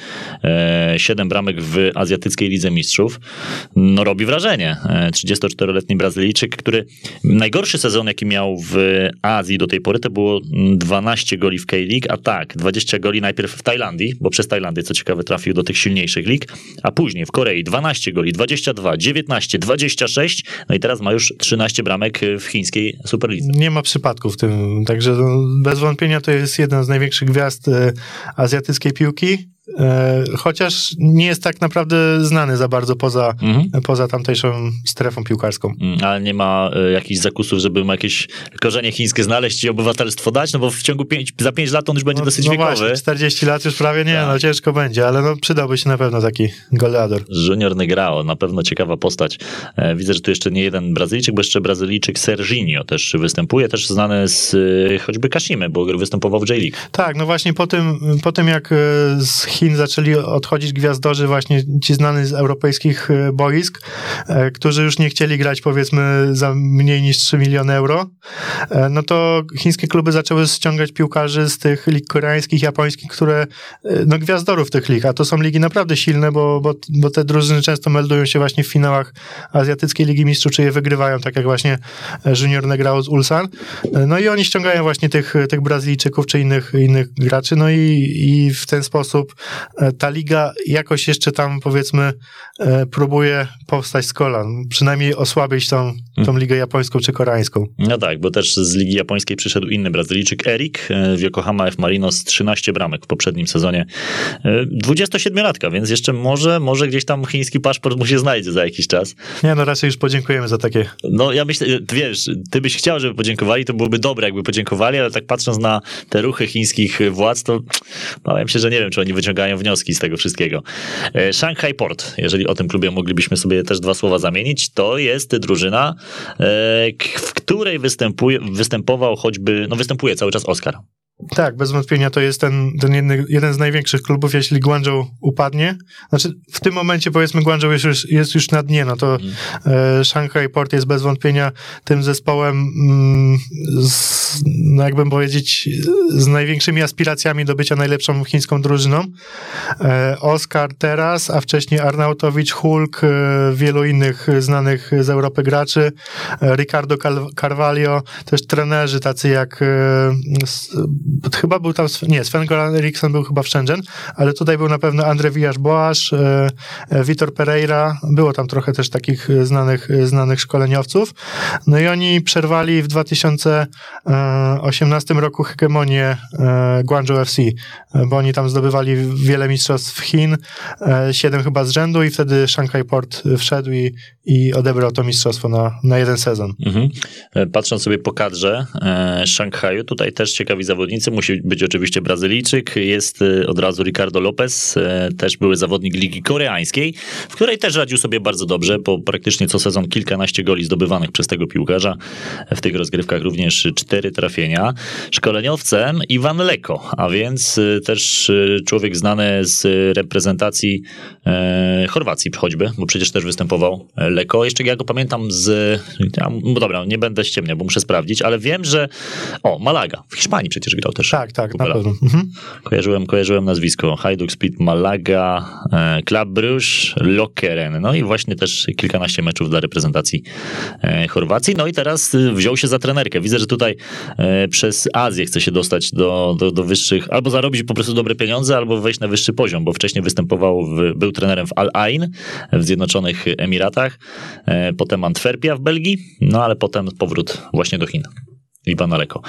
7 e, bramek w Azjatyckiej Lidze Mistrzów. No robi wrażenie. 34-letni Brazylijczyk, który najgorszy sezon, jaki miał w Azji do tej pory, to było 12 goli w K-League, a tak, 20 goli najpierw w Tajlandii, bo przez Tajlandię, co ciekawe, trafił do tych silniejszych lig, a później w Korei 12 goli, 22, 19, 26, no i teraz ma już 13 bramek w chińskiej Superlidze. Nie ma przypadków w tym, także no, bez wątpienia to jest jeden z największych gwiazd e, azjatyckiej piłki. E, chociaż nie jest tak naprawdę znany za bardzo poza, mhm. poza tamtejszą strefą piłkarską. Mm, ale nie ma e, jakichś zakusów, żeby mu jakieś korzenie chińskie znaleźć i obywatelstwo dać? No bo w ciągu pięć, za 5 lat on już będzie no, dosyć no wiekowy. Właśnie, 40 lat już prawie nie, tak. no ciężko będzie, ale no przydałby się na pewno taki goleador. Junior Negrao, na pewno ciekawa postać. E, widzę, że tu jeszcze nie jeden Brazylijczyk, bo jeszcze Brazylijczyk Serginio też występuje, też znany z choćby Kashimy, bo występował w J-League. Tak, no właśnie po tym, po tym jak z Chin zaczęli odchodzić gwiazdorzy właśnie ci znani z europejskich e, boisk, e, którzy już nie chcieli grać powiedzmy za mniej niż 3 miliony euro, e, no to chińskie kluby zaczęły ściągać piłkarzy z tych lig koreańskich, japońskich, które, no gwiazdorów tych lig, a to są ligi naprawdę silne, bo, bo, bo te drużyny często meldują się właśnie w finałach Azjatyckiej Ligi Mistrzów, czy je wygrywają, tak jak właśnie Junior Negrao z Ulsan. No i oni ściągają właśnie tych, tych Brazylijczyków, czy innych, innych graczy, no i, i w ten sposób ta liga jakoś jeszcze tam powiedzmy e, próbuje powstać z kolan, przynajmniej osłabić tą, tą hmm. ligę japońską czy koreańską. No tak, bo też z ligi japońskiej przyszedł inny Brazylijczyk, Erik e, w Yokohama F. Marinos, 13 bramek w poprzednim sezonie. 27-latka, e, więc jeszcze może, może gdzieś tam chiński paszport mu się znajdzie za jakiś czas. Nie, no raczej już podziękujemy za takie. No ja myślę, wiesz, ty byś chciał, żeby podziękowali, to byłoby dobre, jakby podziękowali, ale tak patrząc na te ruchy chińskich władz, to bałem się, że nie wiem, czy oni wyciągają wnioski z tego wszystkiego. E, Shanghai Port, jeżeli o tym klubie moglibyśmy sobie też dwa słowa zamienić, to jest drużyna, e, w której występuje, występował choćby, no występuje cały czas Oscar. Tak, bez wątpienia to jest ten, ten jedny, jeden z największych klubów, jeśli Guangzhou upadnie. Znaczy, w tym momencie powiedzmy Guangzhou jest już, jest już na dnie, no to mm. e, Shanghai Port jest bez wątpienia tym zespołem, mm, z, no jakbym powiedzieć, z największymi aspiracjami do bycia najlepszą chińską drużyną. E, Oscar teraz, a wcześniej Arnautowicz, Hulk, e, wielu innych znanych z Europy graczy, e, Ricardo Carvalho, też trenerzy tacy jak e, chyba był tam, nie, Sven Goran Eriksson był chyba w Shenzhen, ale tutaj był na pewno Andre Villas-Boas, e, e, Vitor Pereira, było tam trochę też takich znanych, znanych szkoleniowców. No i oni przerwali w 2018 roku hegemonię e, Guangzhou FC, bo oni tam zdobywali wiele mistrzostw Chin, siedem chyba z rzędu i wtedy Shanghai Port wszedł i, i odebrał to mistrzostwo na, na jeden sezon. Mhm. Patrząc sobie po kadrze e, Szanghaju, tutaj też ciekawi zawodnicy, zawodnicy. Musi być oczywiście Brazylijczyk, jest y, od razu Ricardo Lopez, y, też były zawodnik Ligi Koreańskiej, w której też radził sobie bardzo dobrze, po praktycznie co sezon kilkanaście goli zdobywanych przez tego piłkarza. W tych rozgrywkach również cztery trafienia. Szkoleniowcem Iwan Leko, a więc y, też człowiek znany z reprezentacji Chorwacji choćby, bo przecież też występował Leko. Jeszcze ja go pamiętam z... No dobra, nie będę ściemniał, bo muszę sprawdzić, ale wiem, że... O, Malaga, w Hiszpanii przecież grał też. Tak, tak, na pewno. Mhm. Kojarzyłem, kojarzyłem nazwisko. Hajduk Split Malaga, e, Club Bruges, Lokeren. No i właśnie też kilkanaście meczów dla reprezentacji e, Chorwacji. No i teraz e, wziął się za trenerkę. Widzę, że tutaj przez Azję chce się dostać do, do, do wyższych, albo zarobić po prostu dobre pieniądze, albo wejść na wyższy poziom, bo wcześniej występował, w, był trenerem w Al Ain w Zjednoczonych Emiratach, potem Antwerpia w Belgii, no ale potem powrót właśnie do Chin. Iwana Leko.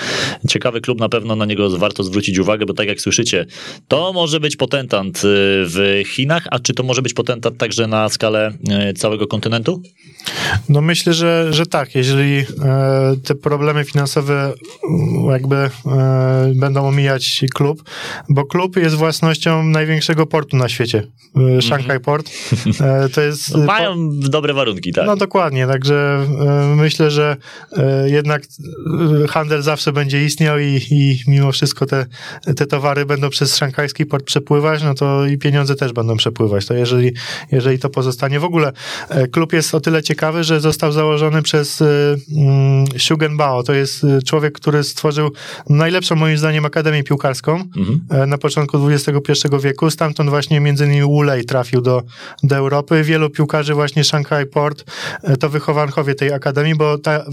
Ciekawy klub, na pewno na niego warto zwrócić uwagę, bo tak jak słyszycie, to może być potentant y, w Chinach, a czy to może być potentant także na skalę y, całego kontynentu? No myślę, że, że tak. Jeżeli e, te problemy finansowe mm, jakby e, będą omijać klub, bo klub jest własnością największego portu na świecie, e, Shanghai mm -hmm. Port. To jest... No, mają dobre warunki, tak. No dokładnie, także myślę, że jednak handel zawsze będzie istniał i, i mimo wszystko te, te towary będą przez szanghajski port przepływać, no to i pieniądze też będą przepływać. To jeżeli, jeżeli to pozostanie. W ogóle e, klub jest o tyle ciekawy, że został założony przez um, Shugen Bao. To jest e, człowiek, który stworzył najlepszą moim zdaniem akademię piłkarską mhm. na początku XXI wieku. Stamtąd właśnie między innymi Wu Lei trafił do, do Europy. Wielu piłkarzy właśnie Shanghai Port to wychowankowie tej akademii, bo ta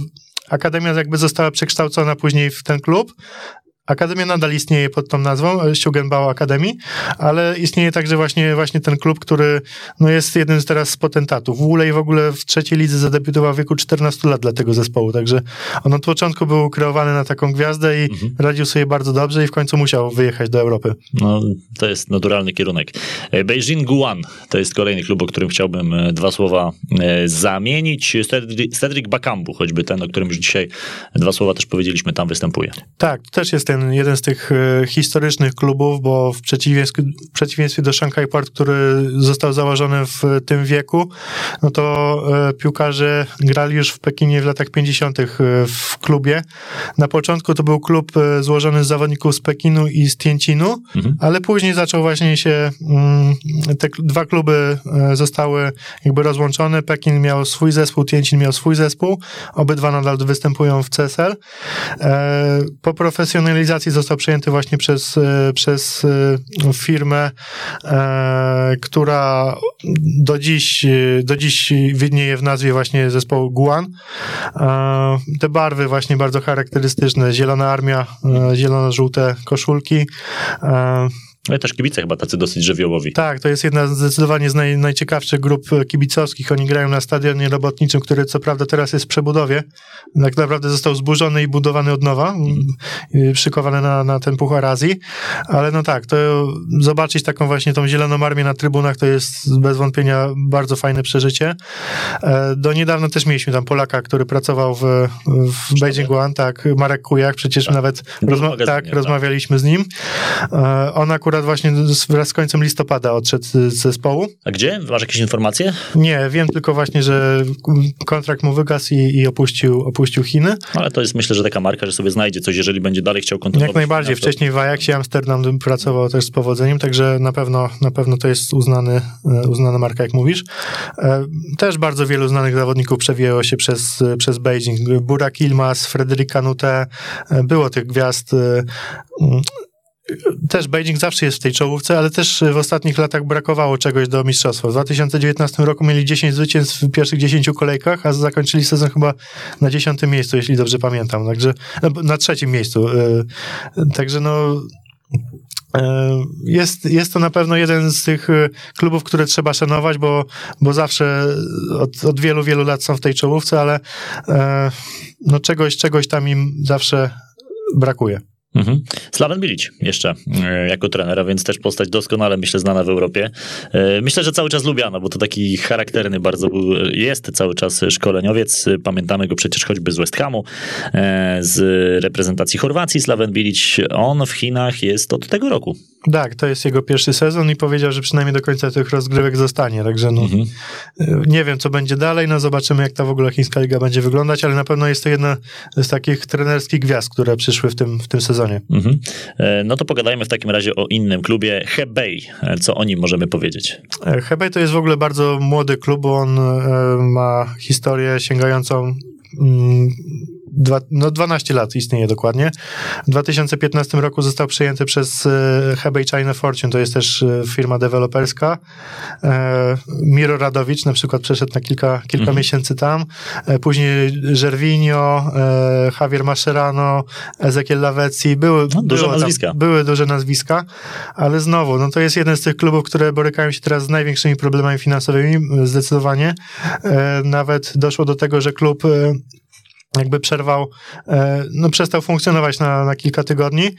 Akademia jakby została przekształcona później w ten klub, Akademia nadal istnieje pod tą nazwą, Sjugenbau Akademii, ale istnieje także właśnie, właśnie ten klub, który no, jest jednym z teraz z potentatów. W ogóle i w ogóle w trzeciej lidze zadebiutował w wieku 14 lat dla tego zespołu, także on od początku był kreowany na taką gwiazdę i mhm. radził sobie bardzo dobrze i w końcu musiał wyjechać do Europy. No, to jest naturalny kierunek. E, Beijing Guan to jest kolejny klub, o którym chciałbym e, dwa słowa e, zamienić. Cedric Bakambu, choćby ten, o którym już dzisiaj dwa słowa też powiedzieliśmy, tam występuje. Tak, też jest ten jeden, jeden z tych e, historycznych klubów, bo w przeciwieństwie, w przeciwieństwie do Shanghai Port, który został założony w tym wieku, no to e, piłkarze grali już w Pekinie w latach 50. E, w klubie. Na początku to był klub złożony z zawodników z Pekinu i z Tientinu, mhm. ale później zaczął właśnie się, mm, te dwa kluby zostały jakby rozłączone. Pekin miał swój zespół, Tientsin miał swój zespół. Obydwa nadal występują w CSL. Po profesjonalizacji organizacji został przejęty właśnie przez, e, przez e, firmę, e, która do dziś, do dziś widnieje w nazwie właśnie zespołu Guan. Te barwy właśnie bardzo charakterystyczne, zielona armia, zielono-żółte koszulki. No i też kibice chyba tacy dosyć żywiołowi. Tak, to jest jedna zdecydowanie z naj, najciekawszych grup kibicowskich. Oni grają na stadionie robotniczym, który co prawda teraz jest w przebudowie. Tak naprawdę został zburzony i budowany od nowa, mm. szykowany na, na ten Puchar Azji. Ale no tak, to zobaczyć taką właśnie tą zieloną armię na trybunach to jest bez wątpienia bardzo fajne przeżycie. E, do niedawna też mieliśmy tam Polaka, który pracował w, w Beijing One, tak, Marek Kujak, przecież tak. nawet rozma tak, tak, rozmawialiśmy z nim. E, on akurat akurat właśnie wraz z końcem listopada odszedł z zespołu. A gdzie? Masz jakieś informacje? Nie, wiem tylko właśnie, że kontrakt mu wygasł i, i opuścił, opuścił Chiny. Ale to jest myślę, że taka marka, że sobie znajdzie coś, jeżeli będzie dalej chciał kontynuować. Jak najbardziej. Wcześniej w Ajaxie Amsterdam pracował też z powodzeniem, także na pewno, na pewno to jest uznany, e, uznana marka, jak mówisz. E, też bardzo wielu znanych zawodników przewijęło się przez, przez Beijing. Burak Ilmaz, Frederic Kanute, e, było tych gwiazd też Beijing zawsze jest w tej czołówce, ale też w ostatnich latach brakowało czegoś do mistrzostwa. W 2019 roku mieli 10 zwycięstw w pierwszych 10 kolejkach, a zakończyli sezon chyba na 10 miejscu, jeśli dobrze pamiętam. Także no, na trzecim miejscu. Y, także no jest, jest to na pewno jeden z tych klubów, które trzeba szanować, bo, bo zawsze od, od wielu, wielu lat są w tej czołówce, ale no czegoś, czegoś tam im zawsze brakuje. Mhm. Slaven Bilic jeszcze e, jako trenera, więc też postać doskonale, myślę, znana w Europie. E, myślę, że cały czas lubiana, bo to taki charakterny bardzo jest cały czas szkoleniowiec. Pamiętamy go przecież choćby z West Hamu, e, z reprezentacji Chorwacji. Slaven Bilic, on w Chinach jest od tego roku. Tak, to jest jego pierwszy sezon i powiedział, że przynajmniej do końca tych rozgrywek zostanie, także no, mhm. nie wiem, co będzie dalej, no zobaczymy, jak ta w ogóle chińska liga będzie wyglądać, ale na pewno jest to jedna z takich trenerskich gwiazd, które przyszły w tym, w tym sezonie. Mhm. E, no to pogadajmy w takim razie o innym klubie, Hebei. E, co o nim możemy powiedzieć? E, Hebei to jest w ogóle bardzo młody klub, bo on ma historię sięgającą mm, dwa, no 12 lat istnieje dokładnie. W 2015 roku został przejęty przez e, Hebei China Fortune, to jest też e, firma deweloperska. E, Miro Radowicz na przykład przeszedł na kilka, kilka mhm. miesięcy tam. Później Gervinho, Javier Mascherano, Ezekiel Lavezzi. Były, no, duże nazwiska. Tam, były duże nazwiska, ale znowu, no to jest jeden z tych klubów, które borykają się teraz z największymi problemami finansowymi, zdecydowanie. Nawet doszło do tego, że klub jakby przerwał, e, no przestał funkcjonować na, na kilka tygodni,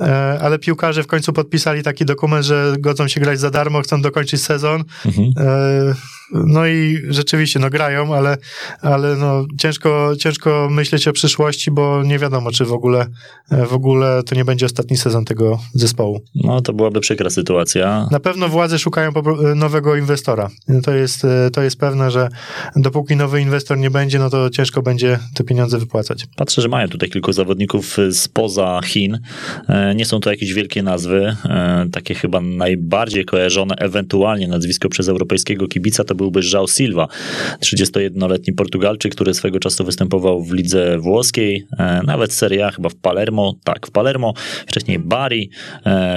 e, ale piłkarze w końcu podpisali taki dokument, że godzą się grać za darmo, chcą dokończyć sezon. Mhm. No i rzeczywiście, no grają, ale, ale no ciężko, ciężko myśleć o przyszłości, bo nie wiadomo, czy w ogóle, w ogóle to nie będzie ostatni sezon tego zespołu. No to byłaby przykra sytuacja. Na pewno władze szukają nowego inwestora. To jest, to jest pewne, że dopóki nowy inwestor nie będzie, no to ciężko będzie te pieniądze wypłacać. Patrzę, że mają tutaj kilku zawodników spoza Chin. E, nie są to jakieś wielkie nazwy, e, takie chyba najbardziej kojarzone, ewentualnie nazwisko przez europejskiego kibica to byłby João Silva, 31-letni Portugalczyk, który swego czasu występował w lidze włoskiej, e, nawet Serie A chyba w Palermo, tak, w Palermo, wcześniej Bari,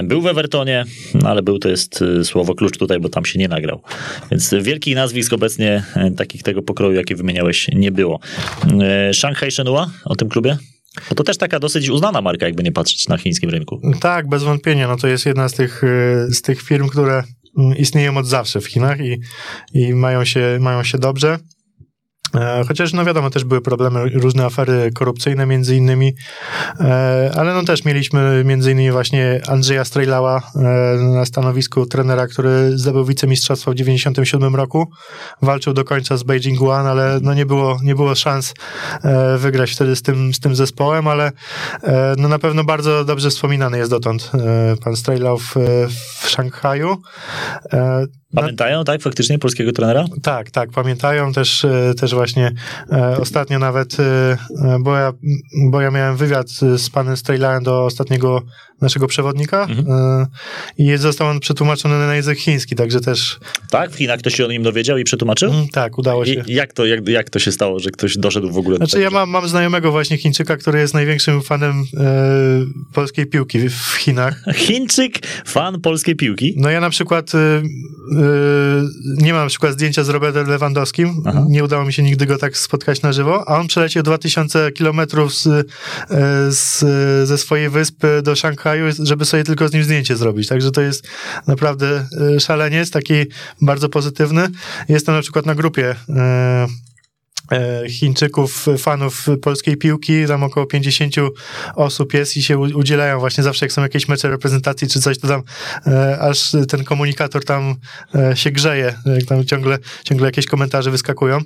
był w Evertonie, no ale był to jest słowo klucz tutaj, bo tam się nie nagrał. Więc wielkich nazwisk obecnie takich tego pokroju, jakie wymieniałeś, nie było. Shanghai Shenhua o tym klubie? To też taka dosyć uznana marka, jakby nie patrzeć na chińskim rynku. Tak, bez wątpienia. No to jest jedna z tych, z tych firm, które istnieją od zawsze w Chinach i, i mają, się, mają się dobrze. E, chociaż, no wiadomo, też były problemy, różne afery korupcyjne między innymi, e, ale no też mieliśmy między innymi właśnie Andrzeja Strejlała e, na stanowisku trenera, który zdobył wicemistrzostwo w 97 roku. Walczył do końca z Beijing One, ale no nie było, nie było szans wygrać wtedy z tym, z tym zespołem, ale no na pewno bardzo dobrze wspominany jest dotąd pan Strejlał w, w Szanghaju. Pamiętają, tak, faktycznie polskiego trenera? Tak, tak, pamiętają też, e, też właśnie e, ostatnio nawet, e, bo ja, bo ja miałem wywiad z panem Strejlałem do ostatniego naszego przewodnika mhm. i został on przetłumaczony na język chiński, także też... Tak? W Chinach ktoś się o nim dowiedział i przetłumaczył? Mm, tak, udało się. I jak to, jak, jak to się stało, że ktoś doszedł w ogóle Znaczy tutaj, ja mam, mam znajomego właśnie Chińczyka, który jest największym fanem e, polskiej piłki w Chinach. Chińczyk, fan polskiej piłki? No ja na przykład e, Yy, nie mam na przykład zdjęcia z Robertem Lewandowskim. Aha. Nie udało mi się nigdy go tak spotkać na żywo, a on przeleciał 2000 kilometrów z, e, z, ze swojej wyspy do Szanghaju, żeby sobie tylko z nim zdjęcie zrobić. Także to jest naprawdę e, szaleniec, taki bardzo pozytywny. Jestem na przykład na grupie e, E, Chińczyków, fanów polskiej piłki, tam około 50 osób jest i się udzielają właśnie zawsze jak są jakieś mecze reprezentacji czy coś, to tam e, aż ten komunikator tam e, się grzeje, tam ciągle, ciągle jakieś komentarze wyskakują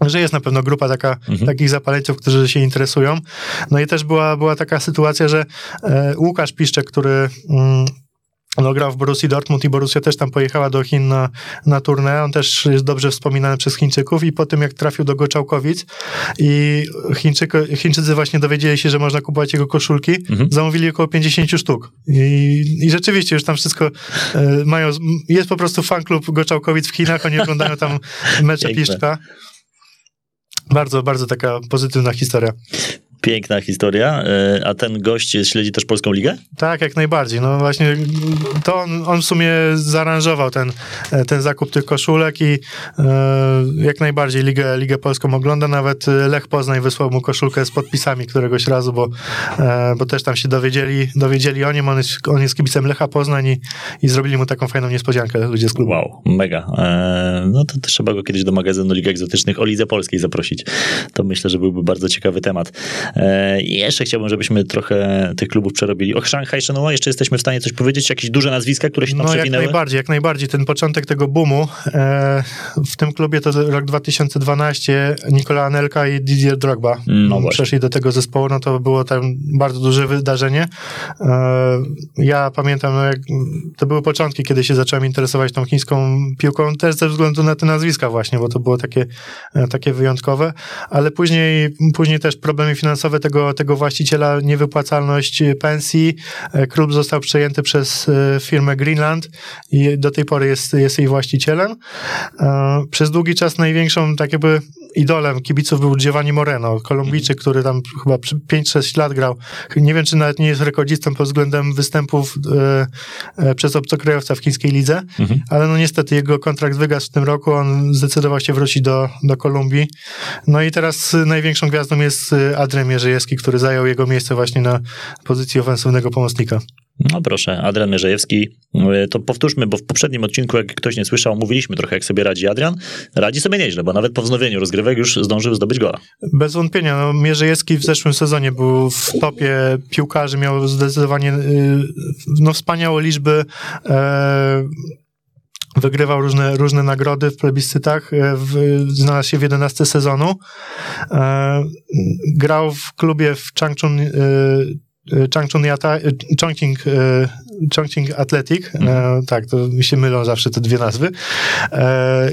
że jest na pewno grupa taka, mhm. takich zapaleńców, którzy się interesują. No i też była, była taka sytuacja, że Łukasz Piszczek, który mm, no, grał w Borussii Dortmund i Borussia też tam pojechała do Chin na, na turnę. On też jest dobrze wspominany przez Chińczyków i po tym jak trafił do Goczałkowic i Chińczycy właśnie dowiedzieli się, że można kupować jego koszulki, mhm. zamówili około 50 sztuk. I, I rzeczywiście już tam wszystko e, mają, jest po prostu fanklub Goczałkowic w Chinach, oni oglądają tam mecze Piszczka. Bardzo, bardzo taka pozytywna historia. Piękna historia. E, a ten gość śledzi też Polską Ligę? Tak, jak najbardziej. No właśnie to on, on w sumie zaaranżował ten, e, ten zakup tych koszulek i e, jak najbardziej Ligę, Ligę Polską ogląda. Nawet Lech Poznań wysłał mu koszulkę z podpisami któregoś razu, bo, e, bo też tam się dowiedzieli, dowiedzieli o nim. On jest, on jest kibicem Lecha Poznań i, i zrobili mu taką fajną niespodziankę ludzie z klubu. Wow, mega. E, no to, trzeba go kiedyś do magazynu Lig Egzotycznych o Lidze Polskiej zaprosić. To myślę, że byłby bardzo ciekawy temat. E, I jeszcze chciałbym, żebyśmy trochę tych klubów przerobili. O Shanghai Shenhua jeszcze jesteśmy w stanie coś powiedzieć? Jakieś duże nazwiska, które się tam no, przewinęły? jak najbardziej, jak najbardziej. Ten początek tego boomu e, w tym klubie to rok 2012 Nikola Anelka i Didier Drogba no przeszli do tego zespołu, no to było tam bardzo duże wydarzenie. E, ja pamiętam, no jak to były początki, kiedy się zacząłem interesować tą chińską piłką, też ze względu na te nazwiska właśnie, bo to było takie, takie wyjątkowe, ale później, później też problemy finansowe finansowe tego, tego właściciela, niewypłacalność pensji. E, klub został przejęty przez e, firmę Greenland i do tej pory jest, jest jej właścicielem. E, przez długi czas największą tak jakby idolem kibiców był Giovanni Moreno, Kolumbijczyk, który tam chyba 5-6 lat grał. Nie wiem, czy nawet nie jest rekordzistą pod względem występów e, przez obcokrajowca w chińskiej lidze, mhm. ale no niestety jego kontrakt wygasł w tym roku, on zdecydował się wrócić do, do Kolumbii. No i teraz największą gwiazdą jest Adrian Mierzejewski, który zajął jego miejsce właśnie na pozycji ofensywnego pomocnika. No proszę, Adrian Mierzejewski. E, to powtórzmy, bo w poprzednim odcinku, jak ktoś nie słyszał, mówiliśmy trochę, jak sobie radzi Adrian. Radzi sobie nieźle, bo nawet po wznowieniu rozgrywek już zdążył zdobyć gola. Bez wątpienia. No, Mierzejewski w zeszłym sezonie był w topie piłkarzy, miał zdecydowanie y, no, wspaniałe liczby. E, wygrywał różne, różne nagrody w plebiscytach, e, w, znalazł się w 11 sezonu. E, grał w klubie w Changchun e, Changchun Yata, Chongqing, Chongqing Athletic, mhm. tak, to mi się mylą zawsze te dwie nazwy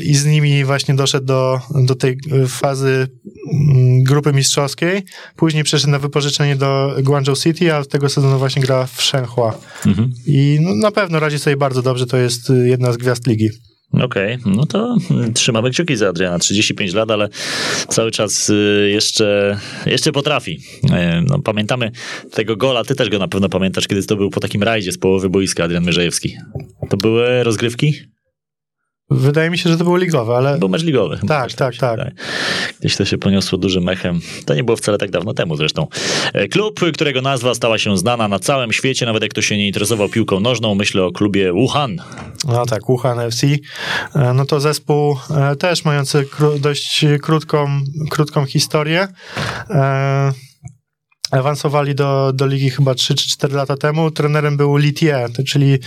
i z nimi właśnie doszedł do, do tej fazy mm, grupy mistrzowskiej, później przeszedł na wypożyczenie do Guangzhou City, a tego sezonu właśnie gra w Shenhua mhm. i no, na pewno radzi sobie bardzo dobrze, to jest jedna z gwiazd ligi. Okej, okay, no to trzymamy kciuki za Adriana. 35 lat, ale cały czas y, jeszcze, jeszcze potrafi. Y, no, pamiętamy tego gola, ty też go na pewno pamiętasz, kiedy to był po takim rajdzie z połowy boiska Adrian Mierzejewski. To były rozgrywki? Wydaje mi się, że to było ligowe, ale... Był mecz ligowy. Tak, tak, tak. tak. Gdzieś to się poniosło dużym mechem. To nie było wcale tak dawno temu zresztą. E, klub, którego nazwa stała się znana na całym świecie, nawet jak ktoś się nie interesował piłką nożną, myślę o klubie Wuhan. No tak, Wuhan FC. E, no to zespół e, też mający dość krótką, krótką historię awansowali do, do ligi chyba 3 czy 4 lata temu. Trenerem był Li Tie, czyli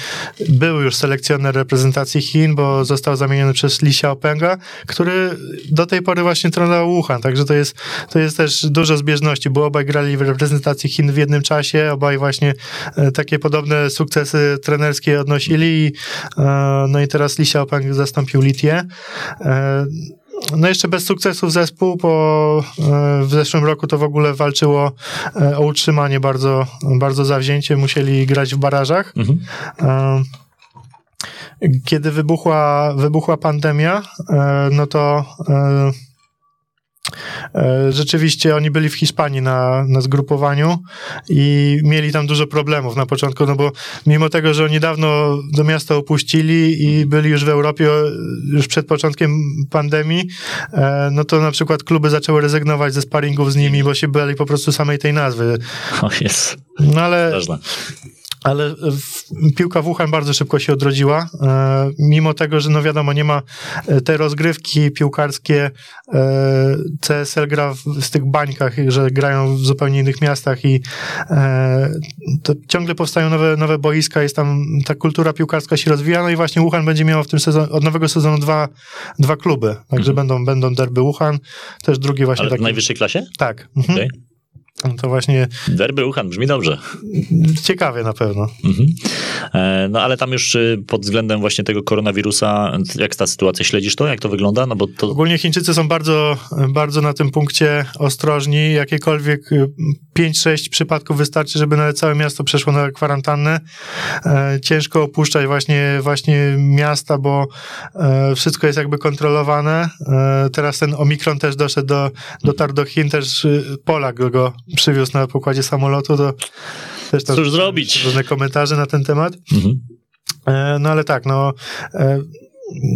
był już selekcjoner reprezentacji Chin, bo został zamieniony przez Li Xiaopenga, który do tej pory właśnie trenował Wuhan, także to jest, to jest też dużo zbieżności, bo obaj grali w reprezentacji Chin w jednym czasie, obaj właśnie e, takie podobne sukcesy trenerskie odnosili e, no i teraz Li Xiaopeng zastąpił Li Tie. No jeszcze bez sukcesów zespół, bo e, w zeszłym roku to w ogóle walczyło e, o utrzymanie bardzo, bardzo zawzięcie, musieli grać w barażach. Mhm. E, kiedy wybuchła, wybuchła pandemia, no to rzeczywiście oni byli w Hiszpanii na, na zgrupowaniu i mieli tam dużo problemów na początku, no bo mimo tego, że oni dawno do miasta opuścili i byli już w Europie już przed początkiem pandemii, e, no to na przykład kluby zaczęły rezygnować ze sparingów z nimi, bo się byli po prostu samej tej nazwy. O jest. No ale ale piłka Wuhan bardzo szybko się odrodziła, e, mimo tego, że no wiadomo, nie ma e, te rozgrywki piłkarskie, e, CSL gra w, tych bańkach, że grają w zupełnie innych miastach i to ciągle powstają nowe, nowe boiska, jest tam ta kultura piłkarska się rozwija, no i właśnie Wuhan będzie miał w tym sezonie, od nowego sezonu dwa, dwa kluby, także mhm. będą, będą derby Wuhan, też drugi właśnie Ale taki. w najwyższej klasie? Tak. Mhm. Okay. No to właśnie Derby Uchan brzmi dobrze. ciekawie na pewno. Mhm. E, No ale tam już y, pod względem właśnie tego koronawirusa, jak ta sytuacja, śledzisz to, jak to wygląda? No bo to... Ogólnie Chińczycy są bardzo, bardzo na tym punkcie ostrożni. Jakiekolwiek y, 5-6 przypadków wystarczy, żeby nawet całe miasto przeszło na kwarantannę. E, Ciężko opuszczać właśnie, właśnie miasta, bo e, wszystko jest jakby kontrolowane. Teraz ten Omikron też doszedł do, dotarł do Chin, też y, Polak go przywiózł na pokładzie samolotu, to też tam Cóż zrobić? różne komentarze na ten temat. Mhm. E, No ale tak, no. e,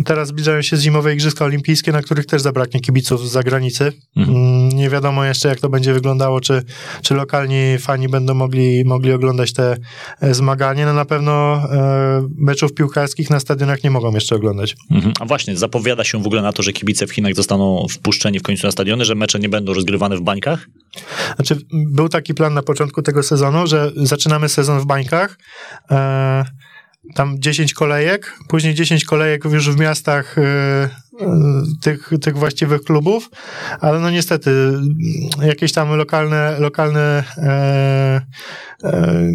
Teraz zbliżają się zimowe Igrzyska Olimpijskie, na których też zabraknie kibiców z zagranicy. Mhm. Nie wiadomo jeszcze, jak to będzie wyglądało, czy, czy lokalni fani będą mogli, mogli oglądać te e, zmagania. No na pewno e, meczów piłkarskich na stadionach nie mogą jeszcze oglądać. Mhm. A właśnie, zapowiada się w ogóle na to, że kibice w Chinach zostaną wpuszczeni w końcu na stadiony, że mecze nie będą rozgrywane w bańkach? Znaczy, był taki plan na początku tego sezonu, że zaczynamy sezon w bańkach. E, tam 10 kolejek, później 10 kolejek już w miastach e, tych, tych właściwych klubów, ale no niestety jakieś tam lokalne, lokalne e, e,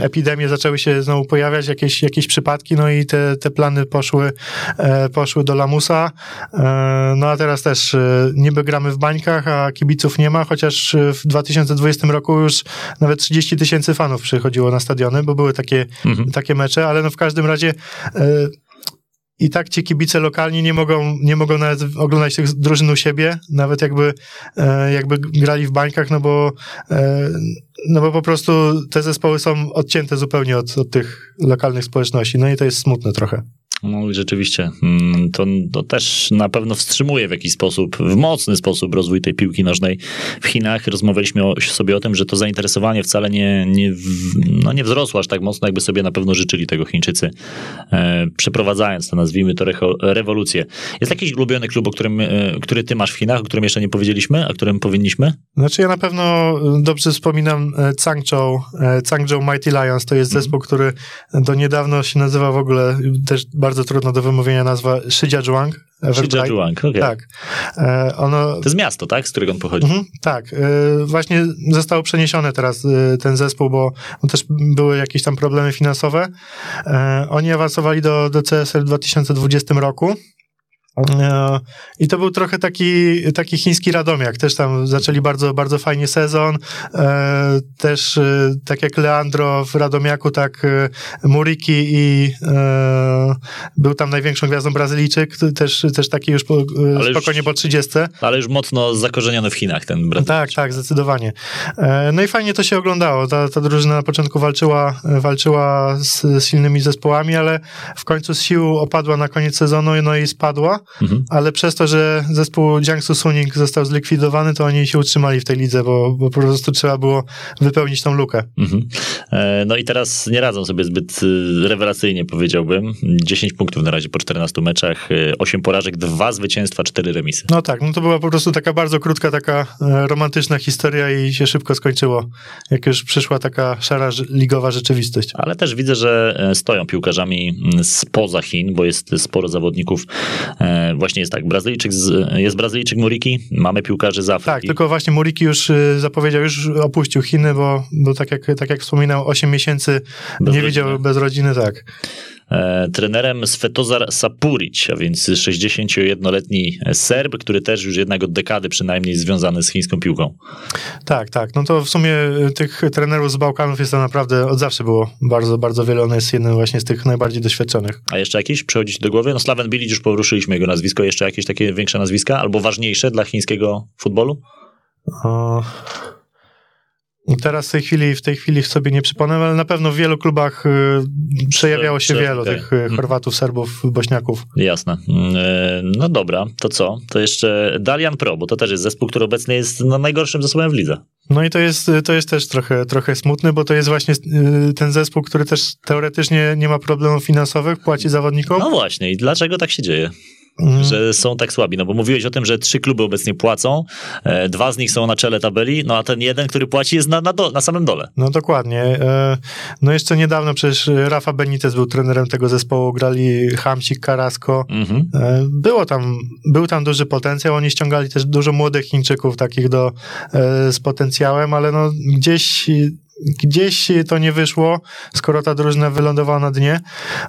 epidemie zaczęły się znowu pojawiać, jakieś, jakieś przypadki, no i te, te plany poszły, e, poszły do lamusa. E, no a teraz też e, niby gramy w bańkach, a kibiców nie ma, chociaż w 2020 roku już nawet 30 tysięcy fanów przychodziło na stadiony, bo były takie, Mhm. takie mecze, ale no w każdym razie e, i tak ci kibice lokalni nie mogą, nie mogą nawet oglądać tych drużyn u siebie, nawet jakby, e, jakby grali w bańkach, no bo, e, no bo po prostu te zespoły są odcięte zupełnie od, od tych lokalnych społeczności. No i to jest smutne trochę. No i rzeczywiście, mm, to, to też na pewno wstrzymuje w jakiś sposób, w mocny sposób rozwój tej piłki nożnej w Chinach. Rozmawialiśmy o, sobie o tym, że to zainteresowanie wcale nie, nie, no nie wzrosło aż tak mocno, jakby sobie na pewno życzyli tego Chińczycy, e, przeprowadzając to, nazwijmy to, recho, rewolucję. Jest jakiś ulubiony klub, o którym, e, który ty masz w Chinach, o którym jeszcze nie powiedzieliśmy, a którym powinniśmy? Znaczy ja na pewno dobrze wspominam e, Changzhou, e, Changzhou Mighty Lions, to jest zespół, który do niedawno się nazywa w ogóle, też bardzo trudno do wymówienia nazwa Shijiazhuang. Shijiazhuang, okej. Tak. E, Ono, To jest miasto, tak? Z którego on pochodzi. Mhm, tak, e, właśnie został przeniesiony teraz e, ten zespół, bo bo też były jakieś tam problemy finansowe. E, Oni awansowali do, do CSL w 2020 roku. E, I to był trochę taki, taki chiński Radomiak. Też tam zaczęli bardzo, bardzo fajnie sezon. E, Też e, tak jak Leandro w Radomiaku, tak Muriki i był tam największą gwiazdą Brazylijczyk. Też, też taki już po, Ale już- spokojnie po 30. Ale już mocno zakorzeniony w Chinach ten brat. Tak, tak, zdecydowanie. No i fajnie to się oglądało. Ta, ta drużyna na początku walczyła, walczyła z, z silnymi zespołami, ale w końcu z sił opadła na koniec sezonu no i spadła, Mhm. ale przez to, że zespół Jiangsu Suning został zlikwidowany, to oni się utrzymali w tej lidze, bo, bo po prostu trzeba było wypełnić tą lukę. Mhm. E, No i teraz nie radzą sobie zbyt y, rewelacyjnie, powiedziałbym. 10 punktów na razie po 14 meczach, y, 8 porażek, 2 zwycięstwa, 4 remisy. No tak, no to była po prostu taka bardzo krótka, taka e, romantyczna historia i się szybko skończyło, jak już przyszła taka szara ligowa rzeczywistość. Ale też widzę, że e, stoją piłkarzami mm, spoza Chin, bo jest sporo zawodników. E, Właśnie jest tak, Brazylijczyk z, jest Brazylijczyk Muriki, mamy piłkarzy z Afryki. Tak, tylko właśnie Muriki już y, zapowiedział, już opuścił Chiny, bo, bo tak, jak, tak jak wspominał, 8 miesięcy Bez nie rodziny. widział bez rodziny, tak. E, trenerem Svetozar Sapuric, a więc 61-letni Serb, który też już jednak od dekady przynajmniej związany z chińską piłką. Tak, tak. No to w sumie y, tych trenerów z Bałkanów jest tam naprawdę od zawsze było bardzo, bardzo wiele. On jest jednym właśnie z tych najbardziej doświadczonych. A jeszcze jakieś przychodzi ci do głowy? No Slaven Bilic już poruszyliśmy jego nazwisko. Jeszcze jakieś takie większe nazwiska? Albo ważniejsze dla chińskiego futbolu? O... Teraz w tej chwili, w tej chwili sobie nie przypomnę, ale na pewno w wielu klubach y, przejawiało się Prze- wielu okej. tych y, Chorwatów, Serbów, Bośniaków. Jasne. E, No dobra, to co? To jeszcze Dalian Pro, bo to też jest zespół, który obecnie jest no, najgorszym zespołem w lidze. No i to jest, to jest też trochę, trochę smutny, bo to jest właśnie y, ten zespół, który też teoretycznie nie ma problemów finansowych, płaci zawodnikom. No właśnie, i dlaczego tak się dzieje? Mhm. że są tak słabi? No bo mówiłeś o tym, że trzy kluby obecnie płacą, e, dwa z nich są na czele tabeli, no a ten jeden, który płaci jest na, na, do, na samym dole. No dokładnie. E, No jeszcze niedawno przecież Rafa Benitez był trenerem tego zespołu, grali Hamsik, Carrasco. Mhm. E, Było tam, był tam duży potencjał, oni ściągali też dużo młodych Chińczyków, takich do, e, z potencjałem, ale no gdzieś, gdzieś to nie wyszło, skoro ta drużyna wylądowała na dnie,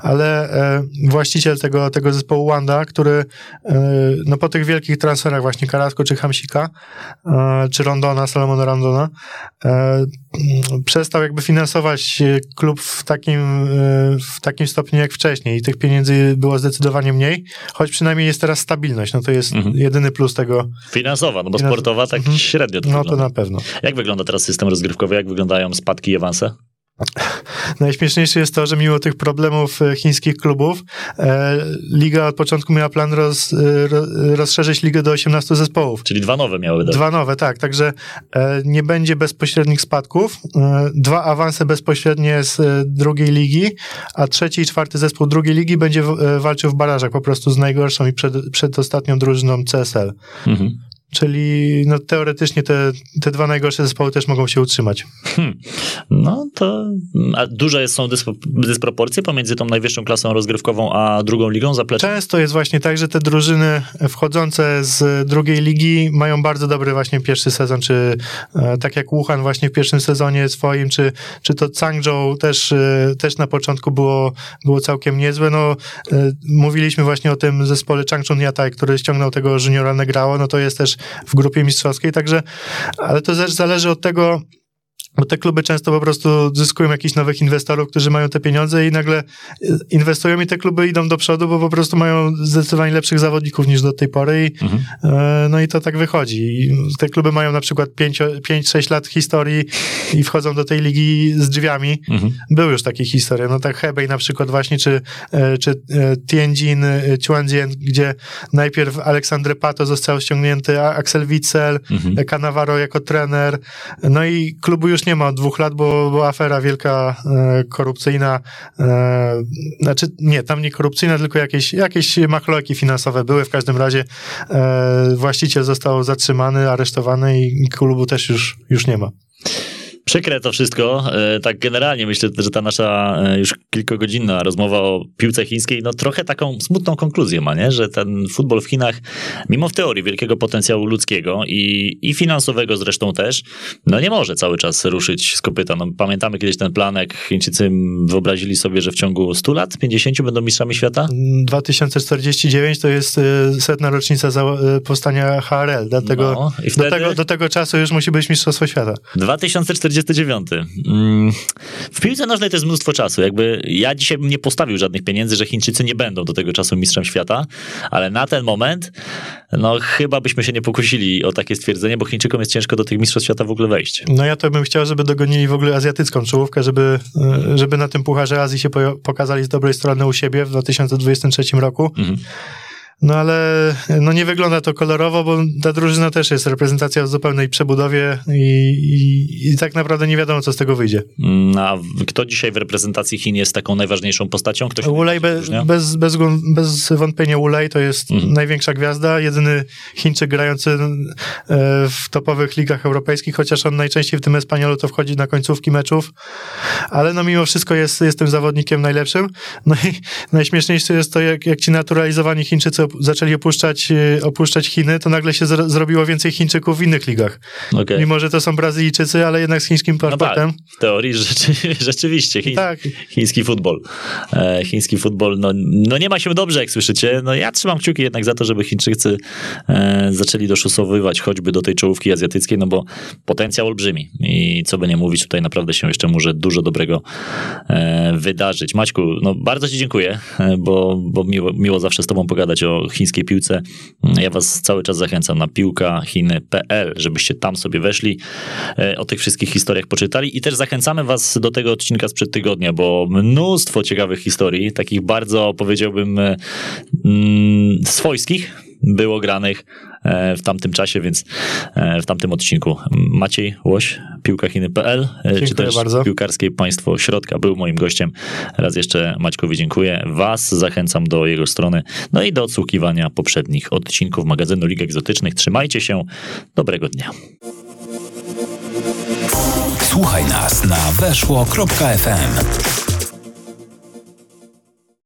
ale e, właściciel tego, tego zespołu Wanda, który e, no po tych wielkich transferach właśnie Carrasco czy Hamsika, e, czy Rondona, Salomona Rondona, e, przestał jakby finansować e, klub w takim, e, w takim stopniu jak wcześniej i tych pieniędzy było zdecydowanie mniej, choć przynajmniej jest teraz stabilność, no to jest Mhm. jedyny plus tego, Finansowa, no bo Finansowa. sportowa tak Mhm. średnio to no to wygląda. na pewno. Jak wygląda teraz system rozgrywkowy? Jak wyglądają spadki i awanse? Najśmieszniejsze jest to, że mimo tych problemów e, chińskich klubów, e, liga od początku miała plan roz, e, ro, rozszerzyć ligę do 18 zespołów. Czyli dwa nowe miały dać. Dwa nowe, tak, także nie będzie bezpośrednich spadków. Dwa awanse bezpośrednie z drugiej ligi, a trzeci i czwarty zespół drugiej ligi będzie walczył w barażach po prostu z najgorszą i przed, przedostatnią drużyną CSL. Mhm. Czyli no, teoretycznie te, te dwa najgorsze zespoły też mogą się utrzymać. No to a duże są dyspo, dysproporcje pomiędzy tą najwyższą klasą rozgrywkową a drugą ligą zaplecza? Często jest właśnie tak, że te drużyny wchodzące z drugiej ligi mają bardzo dobry właśnie pierwszy sezon, czy e, tak jak Wuhan właśnie w pierwszym sezonie swoim, czy, czy to Changzhou też, e, też na początku było, było całkiem niezłe. No, e, mówiliśmy właśnie o tym zespole Changchun Yatai, który ściągnął tego juniora Negrao, no to jest też w grupie mistrzowskiej, także, ale to też zależy od tego, bo te kluby często po prostu zyskują jakichś nowych inwestorów, którzy mają te pieniądze i nagle y, inwestują i te kluby idą do przodu, bo po prostu mają zdecydowanie lepszych zawodników niż do tej pory i, Mhm. e, no i to tak wychodzi. I te kluby mają na przykład 5-6 lat historii i wchodzą do tej ligi z drzwiami. Mhm. Były już takie historie, no tak Hebei na przykład właśnie, czy, e, czy Tianjin, Chuanjian, gdzie najpierw Aleksandre Pato został ściągnięty, Axel Witzel, Mhm. Cannavaro jako trener, no i klubu już nie ma od dwóch lat, bo, bo afera wielka e, korupcyjna, e, znaczy nie, tam nie korupcyjna, tylko jakieś, jakieś machloeki finansowe były, w każdym razie e, właściciel został zatrzymany, aresztowany i klubu też już, już nie ma. Przykre to wszystko. E, Tak generalnie myślę, że ta nasza e, już kilkugodzinna rozmowa o piłce chińskiej, no trochę taką smutną konkluzję ma, nie? że ten futbol w Chinach, mimo w teorii wielkiego potencjału ludzkiego i, i finansowego zresztą też, no nie może cały czas ruszyć z kopyta. No, pamiętamy kiedyś ten plan, jak Chińczycy wyobrazili sobie, że w ciągu 100 lat, 50 będą mistrzami świata? 2049 to jest e, setna rocznica powstania HRL, dlatego No, i do, wtedy- tego, do tego czasu już musi być Mistrzostwo Świata. 2049. Mm, W piłce nożnej to jest mnóstwo czasu. Jakby ja dzisiaj bym nie postawił żadnych pieniędzy, że Chińczycy nie będą do tego czasu mistrzem świata, ale na ten moment, no chyba byśmy się nie pokusili o takie stwierdzenie, bo Chińczykom jest ciężko do tych mistrzostw świata w ogóle wejść. No ja to bym chciał, żeby dogonili w ogóle azjatycką czołówkę, żeby, żeby na tym Pucharze Azji się po- pokazali z dobrej strony u siebie w 2023 roku. Mhm. No ale no nie wygląda to kolorowo, bo ta drużyna też jest reprezentacja w zupełnej przebudowie i, i, i tak naprawdę nie wiadomo, co z tego wyjdzie. Mm, A kto dzisiaj w reprezentacji Chin jest taką najważniejszą postacią? Ktoś Ulej be, bez, bez, bez wątpienia Ulej to jest Mhm. największa gwiazda, jedyny Chińczyk grający e, w topowych ligach europejskich, chociaż on najczęściej w tym Espaniolu to wchodzi na końcówki meczów, ale no mimo wszystko jest, jest tym zawodnikiem najlepszym. No i najśmieszniejsze jest to, jak, jak ci naturalizowani Chińczycy zaczęli opuszczać, e, opuszczać Chiny, to nagle się zro- zrobiło więcej Chińczyków w innych ligach. Okej. Mimo, że to są Brazylijczycy, ale jednak z chińskim No tak, paszportem. w teorii rzeczy, rzeczywiście. Chiń, tak. Chiński futbol. E, chiński futbol, no, no nie ma się dobrze, jak słyszycie. No ja trzymam kciuki jednak za to, żeby Chińczycy e, zaczęli doszusowywać choćby do tej czołówki azjatyckiej, no bo potencjał olbrzymi. I co by nie mówić, tutaj naprawdę się jeszcze może dużo dobrego e, wydarzyć. Maćku, no bardzo ci dziękuję, e, bo, bo miło, miło zawsze z tobą pogadać o chińskiej piłce. Ja was cały czas zachęcam na piłkachiny.pl, żebyście tam sobie weszli, e, o tych wszystkich historiach poczytali i też zachęcamy was do tego odcinka sprzed tygodnia, bo mnóstwo ciekawych historii, takich bardzo powiedziałbym e, mm, swojskich, było granych e, w tamtym czasie, więc e, w tamtym odcinku Maciej Łoś, piłkachiny.pl, e, czy Dziękuję też bardzo. piłkarskie państwo środka był moim gościem. Raz jeszcze Maćkowi dziękuję. Was zachęcam do jego strony, no i do odsłuchiwania poprzednich odcinków magazynu Lig Egzotycznych. Trzymajcie się. Dobrego dnia. Słuchaj nas na weszło.fm.